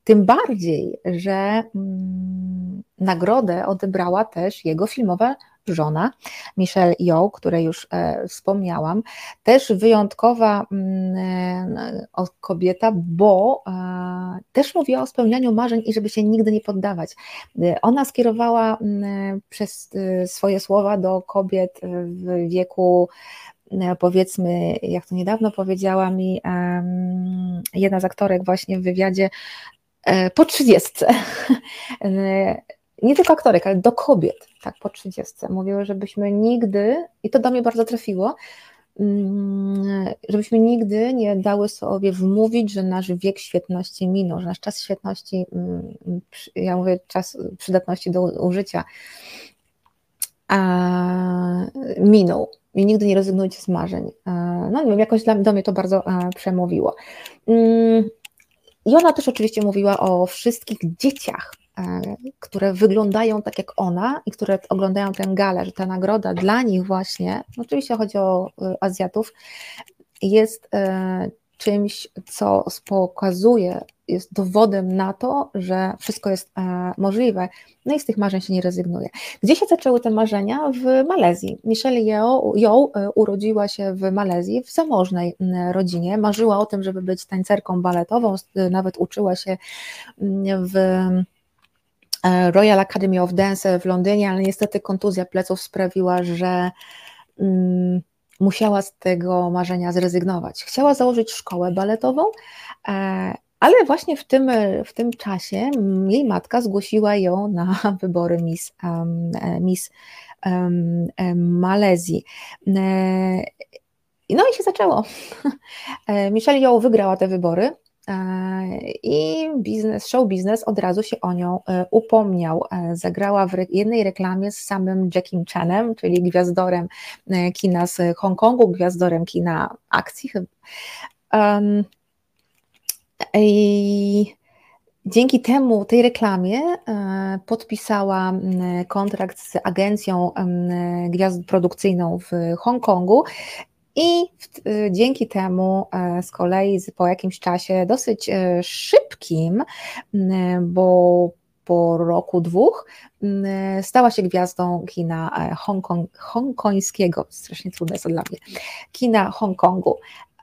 [SPEAKER 1] Tym bardziej, że mm, nagrodę odebrała też jego filmowa żona, Michelle Yeoh, której już e, wspomniałam, też wyjątkowa mm, e, kobieta, bo e, też mówiła o spełnianiu marzeń i żeby się nigdy nie poddawać. Ona skierowała mm, przez swoje słowa do kobiet w wieku powiedzmy, jak to niedawno powiedziała mi jedna z aktorek właśnie w wywiadzie, po trzydziestce. Nie tylko aktorek, ale do kobiet tak po 30. Mówiły, żebyśmy nigdy, i to do mnie bardzo trafiło, mm, żebyśmy nigdy nie dały sobie wmówić, że nasz wiek świetności minął, że nasz czas świetności, mm, ja mówię czas przydatności do użycia, minął i nigdy nie rezygnujcie z marzeń. No nie wiem, jakoś do mnie to bardzo przemówiło. Mm, I ona też oczywiście mówiła o wszystkich dzieciach, E, które wyglądają tak jak ona i które oglądają tę galę, że ta nagroda dla nich właśnie, oczywiście chodzi o e, Azjatów, jest e, czymś, co pokazuje, jest dowodem na to, że wszystko jest możliwe. No i z tych marzeń się nie rezygnuje. Gdzie się zaczęły te marzenia? W Malezji. Michelle Yeoh urodziła się w Malezji, w zamożnej rodzinie. Marzyła o tym, żeby być tańcerką baletową, nawet uczyła się w E, Royal Academy of Dance w Londynie, ale niestety kontuzja pleców sprawiła, że musiała z tego marzenia zrezygnować. Chciała założyć szkołę baletową, e, ale właśnie w tym, w tym czasie jej matka zgłosiła ją na wybory Miss, um, Miss Malezji. No i się zaczęło. Michelle Yeoh wygrała te wybory. I biznes, show biznes od razu się o nią e, upomniał. E, zagrała w jednej reklamie z samym Jackiem Chanem, czyli gwiazdorem e, kina z Hongkongu, gwiazdorem kina akcji. I dzięki temu, tej reklamie podpisała kontrakt z agencją gwiazd produkcyjną w Hongkongu i y, dzięki temu e, z kolei po jakimś czasie, dosyć e, szybkim, bo po roku, dwóch stała się gwiazdą kina Hongkong, hongkońskiego, strasznie trudne jest to dla mnie, kina Hongkongu.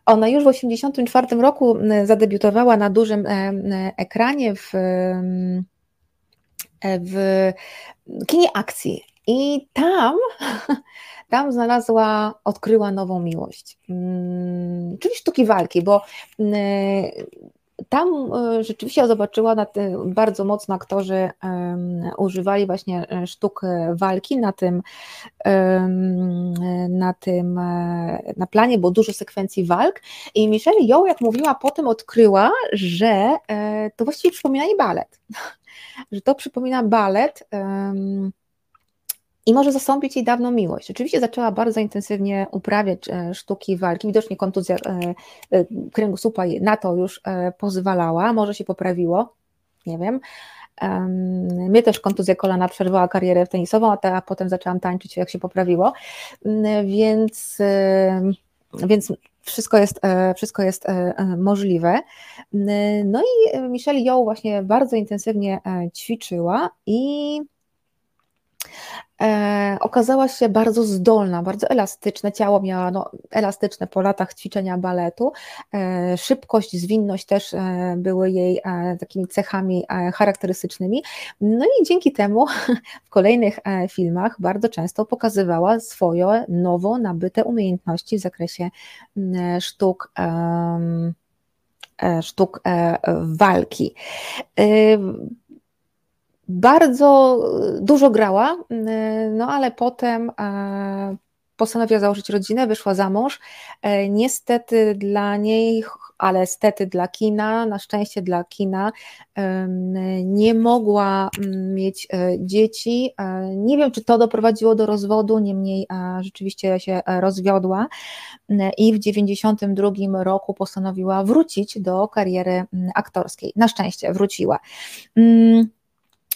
[SPEAKER 1] Ona już w 1984 roku zadebiutowała na dużym ekranie w, w kinie akcji. I tam, tam znalazła, odkryła nową miłość, czyli sztuki walki, bo tam e, rzeczywiście zobaczyła, bardzo mocno aktorzy używali właśnie e, sztuk e, walki na tym, na tym, na planie było dużo sekwencji walk. I Michelle Yeoh, jak mówiła, potem odkryła, że to właściwie przypomina jej balet, że to przypomina balet, i może zastąpić jej dawną miłość. Oczywiście zaczęła bardzo intensywnie uprawiać e, sztuki walki, widocznie kontuzja e, e, kręgosłupa na to już pozwalała, może się poprawiło, nie wiem. Mnie też kontuzja kolana przerwała karierę tenisową, a, potem zaczęłam tańczyć, jak się poprawiło, mm, więc, więc wszystko jest, wszystko jest możliwe. No i Michelle Yeoh właśnie bardzo intensywnie ćwiczyła i e, okazała się bardzo zdolna, bardzo elastyczne. Ciało miała no, elastyczne po latach ćwiczenia baletu. E, szybkość, zwinność też e, były jej e, takimi cechami e, charakterystycznymi. No i dzięki temu w kolejnych e, filmach bardzo często pokazywała swoje nowo nabyte umiejętności w zakresie sztuk sztuk walki bardzo dużo grała, no ale potem e, postanowiła założyć rodzinę, wyszła za mąż. E, niestety dla niej, ale stety dla kina, na szczęście dla kina, nie mogła mieć e, dzieci. Nie wiem, czy to doprowadziło do rozwodu, niemniej rzeczywiście się rozwiodła i w 1992 roku postanowiła wrócić do kariery aktorskiej. Na szczęście wróciła.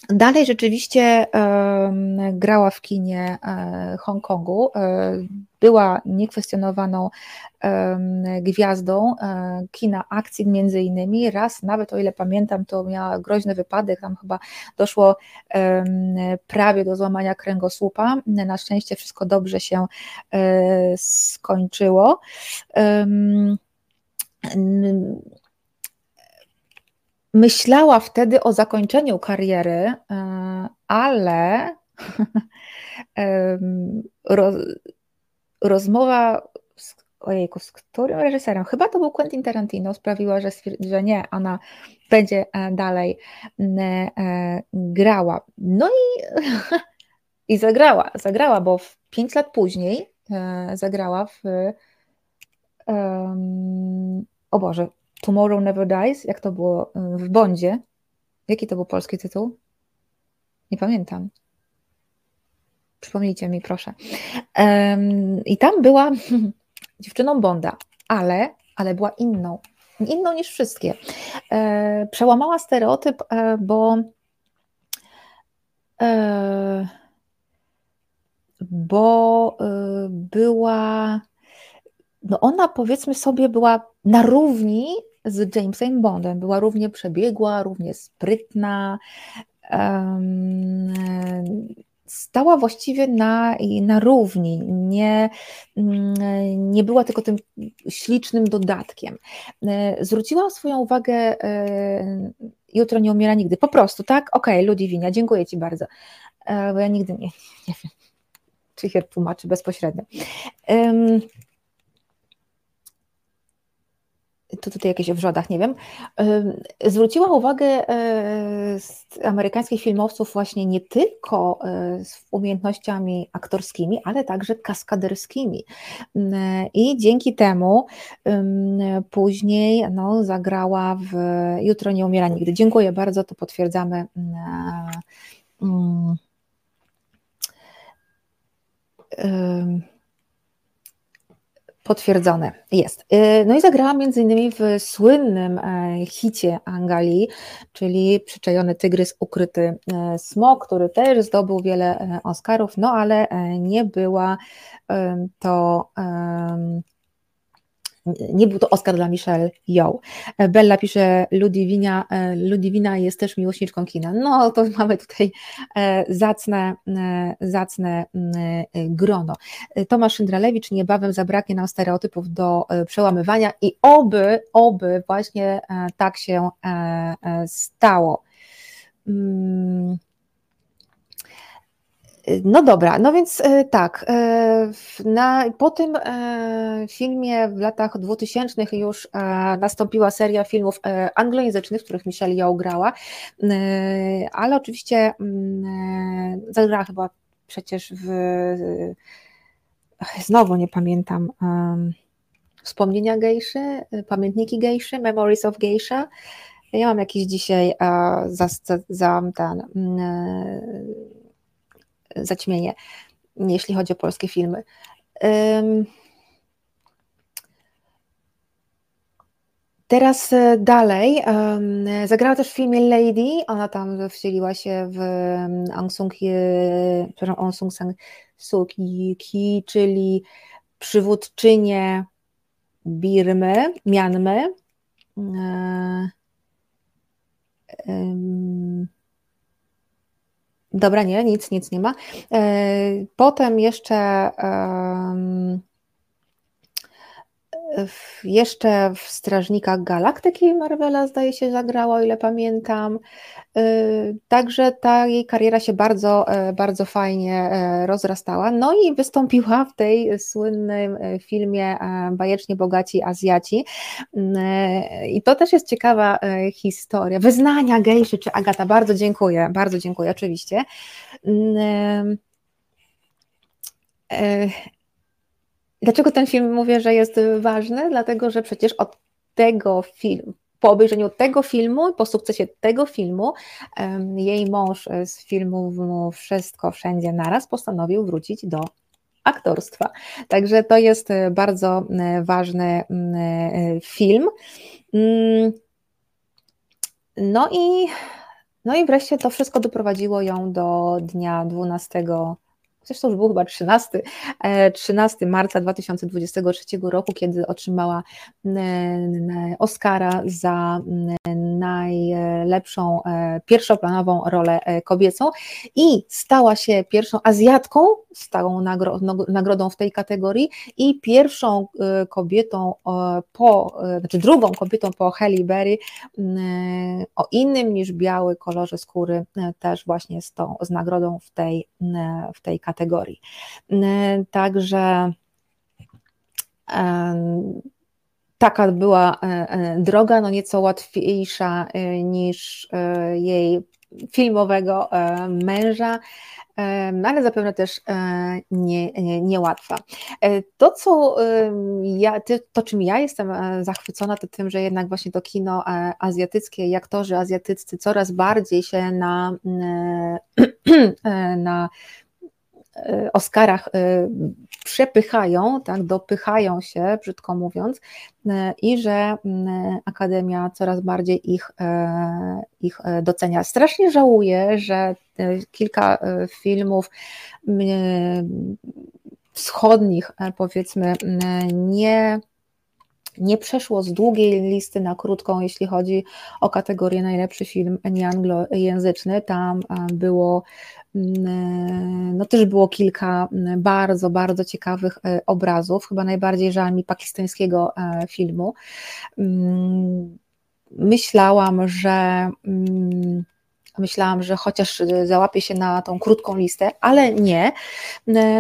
[SPEAKER 1] Dalej rzeczywiście grała w kinie e, Hongkongu, e, była niekwestionowaną gwiazdą e, kina akcji między innymi. Raz nawet, o ile pamiętam, to miała groźny wypadek, tam chyba doszło prawie do złamania kręgosłupa. Na szczęście wszystko dobrze się skończyło myślała wtedy o zakończeniu kariery, e, ale rozmowa z, ojejku, z którym reżyserem? Chyba to był Quentin Tarantino, sprawiła, że, że nie, ona będzie e, dalej e, grała. No i, i zagrała, zagrała, bo w pięć lat później zagrała w o Boże, Tomorrow Never Dies, jak to było y, w Bondzie. Jaki to był polski tytuł? Nie pamiętam. Przypomnijcie mi, proszę. I tam była dziewczyną Bonda, ale, ale była inną. Inną niż wszystkie. E, przełamała stereotyp, e, bo e, bo była no ona powiedzmy sobie była na równi z Jamesem Bondem. Była równie przebiegła, równie sprytna. Stała właściwie na, na równi, nie, nie była tylko tym ślicznym dodatkiem. Zwróciła swoją uwagę e, jutro nie umiera nigdy, po prostu, tak? Okej, okay, dziękuję Ci bardzo, e, bo ja nigdy nie, nie wiem, czy się tłumaczy bezpośrednio. Um, to tutaj jakieś o wrzodach, nie wiem, zwróciła uwagę e, amerykańskich filmowców właśnie nie tylko e, z umiejętnościami aktorskimi, ale także kaskaderskimi. I dzięki temu później no, zagrała w Jutro nie umiera nigdy. Dziękuję bardzo, to potwierdzamy. Um, Potwierdzone jest. Y, no i zagrała między innymi w słynnym e, hicie Angali, czyli Przyczajony Tygrys, Ukryty e, Smok, który też zdobył wiele e, Oscarów, no ale nie była to nie był to Oscar dla Michelle Yeoh. Bella pisze, Ludwina, Ludwina jest też miłośniczką kina. No to mamy tutaj zacne, zacne grono. Tomasz Szyndralewicz, niebawem zabraknie nam stereotypów do przełamywania i oby, oby właśnie tak się stało. Mm. No dobra, no więc e, tak, e, na, po tym e, filmie w latach 2000 już nastąpiła seria filmów anglojęzycznych, w których Michelle Yeoh grała, ale oczywiście mm, zagrała chyba przecież w, znowu nie pamiętam, wspomnienia gejszy, pamiętniki gejszy, Memories of Geisha, ja mam jakiś dzisiaj za, za, za ten zaćmienie, jeśli chodzi o polskie filmy. Teraz e, dalej, zagrała też w filmie Lady, ona tam wcieliła się w Aung San Suu Kyi, czyli przywódczynię Birmy, Mianmy. Dobra, nie, nic, nic nie ma. E, potem jeszcze jeszcze w Strażnikach Galaktyki Marvela zdaje się zagrała, o ile pamiętam. Y, także ta jej kariera się bardzo, e, bardzo fajnie e, rozrastała. No i wystąpiła w tej słynnym e, filmie Bajecznie Bogaci Azjaci. I to też jest ciekawa historia. Wyznania gejszy czy Agata, bardzo dziękuję, bardzo dziękuję, oczywiście. Dlaczego ten film mówię, że jest ważny? Dlatego, że przecież od tego filmu, po obejrzeniu tego filmu, po sukcesie tego filmu, jej mąż z filmu Wszystko Wszędzie Naraz postanowił wrócić do aktorstwa. Także to jest bardzo e, ważny e, film. Mm. No i, no i wreszcie to wszystko doprowadziło ją do dnia 12 zresztą już był chyba 13, 13 e, marca 2023 roku, kiedy otrzymała Oscara za najlepszą e, pierwszoplanową rolę e, kobiecą. I stała się pierwszą Azjatką z taką nagrodą w tej kategorii i pierwszą kobietą po, znaczy drugą kobietą po Halle Berry o innym niż biały kolorze skóry też właśnie z tą z nagrodą w tej, w tej kategorii kategorii. Także taka była e, e, droga, no nieco łatwiejsza e, niż jej filmowego męża, ale zapewne też nie, nie, niełatwa. To, co ja, to, czym ja jestem zachwycona, to tym, że jednak właśnie to kino azjatyckie i aktorzy azjatyccy coraz bardziej się na, na Oscarach y, przepychają, tak, dopychają się, brzydko mówiąc, y, i że Akademia coraz bardziej ich, ich docenia. Strasznie żałuję, że kilka filmów wschodnich, powiedzmy, nie nie przeszło z długiej listy na krótką, jeśli chodzi o kategorię najlepszy film nieanglojęzyczny. Tam było no też było kilka mm, bardzo, bardzo ciekawych e, obrazów, chyba najbardziej żal mi pakistańskiego e, filmu. Mm, myślałam, że myślałam, że chociaż załapię się na tą krótką listę, ale nie.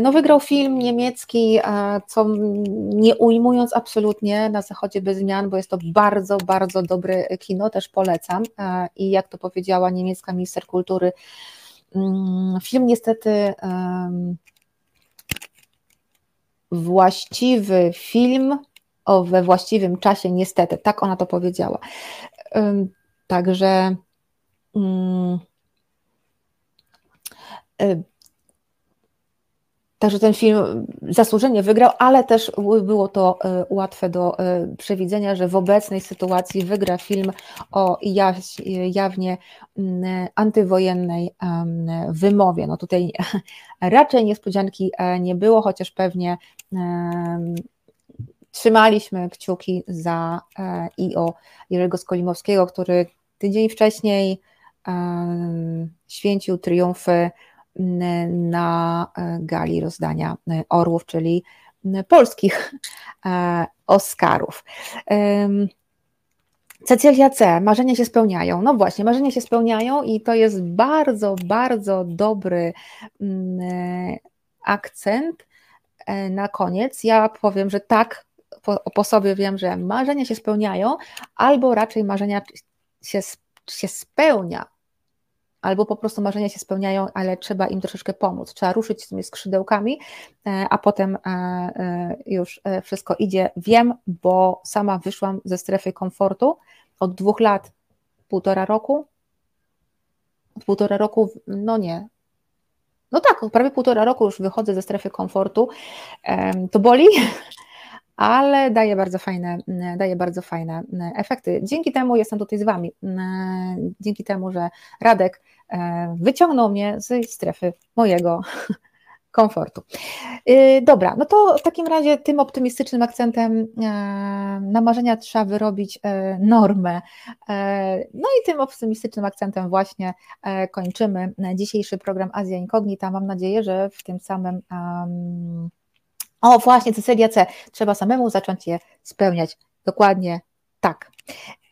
[SPEAKER 1] No wygrał film niemiecki, co nie ujmując absolutnie na zachodzie bez zmian, bo jest to bardzo, bardzo dobre kino, też polecam. I jak to powiedziała niemiecka minister kultury, Mm, film niestety właściwy film o, we właściwym czasie, niestety, tak ona to powiedziała. Także mm, y, Także ten film zasłużenie wygrał, ale też było to e, łatwe do e, przewidzenia, że w obecnej sytuacji wygra film o jawnie antywojennej wymowie. No tutaj raczej niespodzianki e, nie było, chociaż pewnie trzymaliśmy kciuki za i o Jerzego Skolimowskiego, który tydzień wcześniej święcił triumfy na gali rozdania orłów, czyli polskich Oscarów. Cecylia C. Marzenia się spełniają. No właśnie, marzenia się spełniają i to jest bardzo, bardzo dobry akcent na koniec. Ja powiem, że tak, po, po sobie wiem, że marzenia się spełniają, albo raczej marzenia się, się spełnia, albo po prostu marzenia się spełniają, ale trzeba im troszeczkę pomóc. Trzeba ruszyć z tymi skrzydełkami, e, a potem e, e, już wszystko idzie. Wiem, bo sama wyszłam ze strefy komfortu od dwóch lat, półtora roku. Od półtora roku, no nie. No tak, prawie półtora roku już wychodzę ze strefy komfortu. To boli, ale daje bardzo fajne, daje bardzo fajne efekty. Dzięki temu jestem tutaj z Wami. Dzięki temu, że Radek e, wyciągnął mnie z strefy mojego komfortu. Y, dobra, no to w takim razie tym optymistycznym akcentem e, na marzenia trzeba wyrobić e, normę. No i tym optymistycznym akcentem właśnie kończymy dzisiejszy program Azja Incognita. Mam nadzieję, że w tym samym o, właśnie, Cecylia C. Trzeba samemu zacząć je spełniać. Dokładnie tak.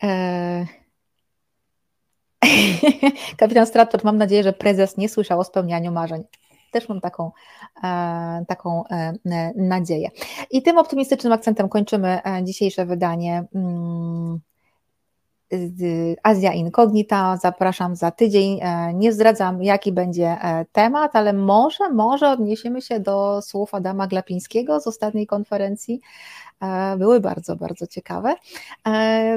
[SPEAKER 1] Eee... Kapitan Stratton, mam nadzieję, że prezes nie słyszał o spełnianiu marzeń. Też mam taką, e, taką e, nadzieję. I tym optymistycznym akcentem kończymy e, dzisiejsze wydanie. Mm, Azja Incognita. Zapraszam za tydzień. E, nie zdradzam, jaki będzie e, temat, ale może, może odniesiemy się do słów Adama Glapińskiego z ostatniej konferencji. E, były bardzo, bardzo ciekawe.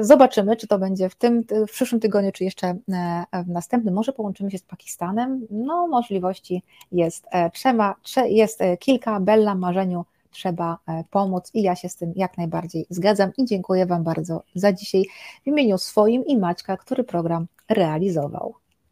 [SPEAKER 1] Zobaczymy, czy to będzie w tym, w przyszłym tygodniu, czy jeszcze w następnym. Może połączymy się z Pakistanem. No, możliwości jest trzema, jest kilka. Bella Marzeniu trzeba e, pomóc i ja się z tym jak najbardziej zgadzam i dziękuję Wam bardzo za dzisiaj w imieniu swoim i Maćka, który program realizował.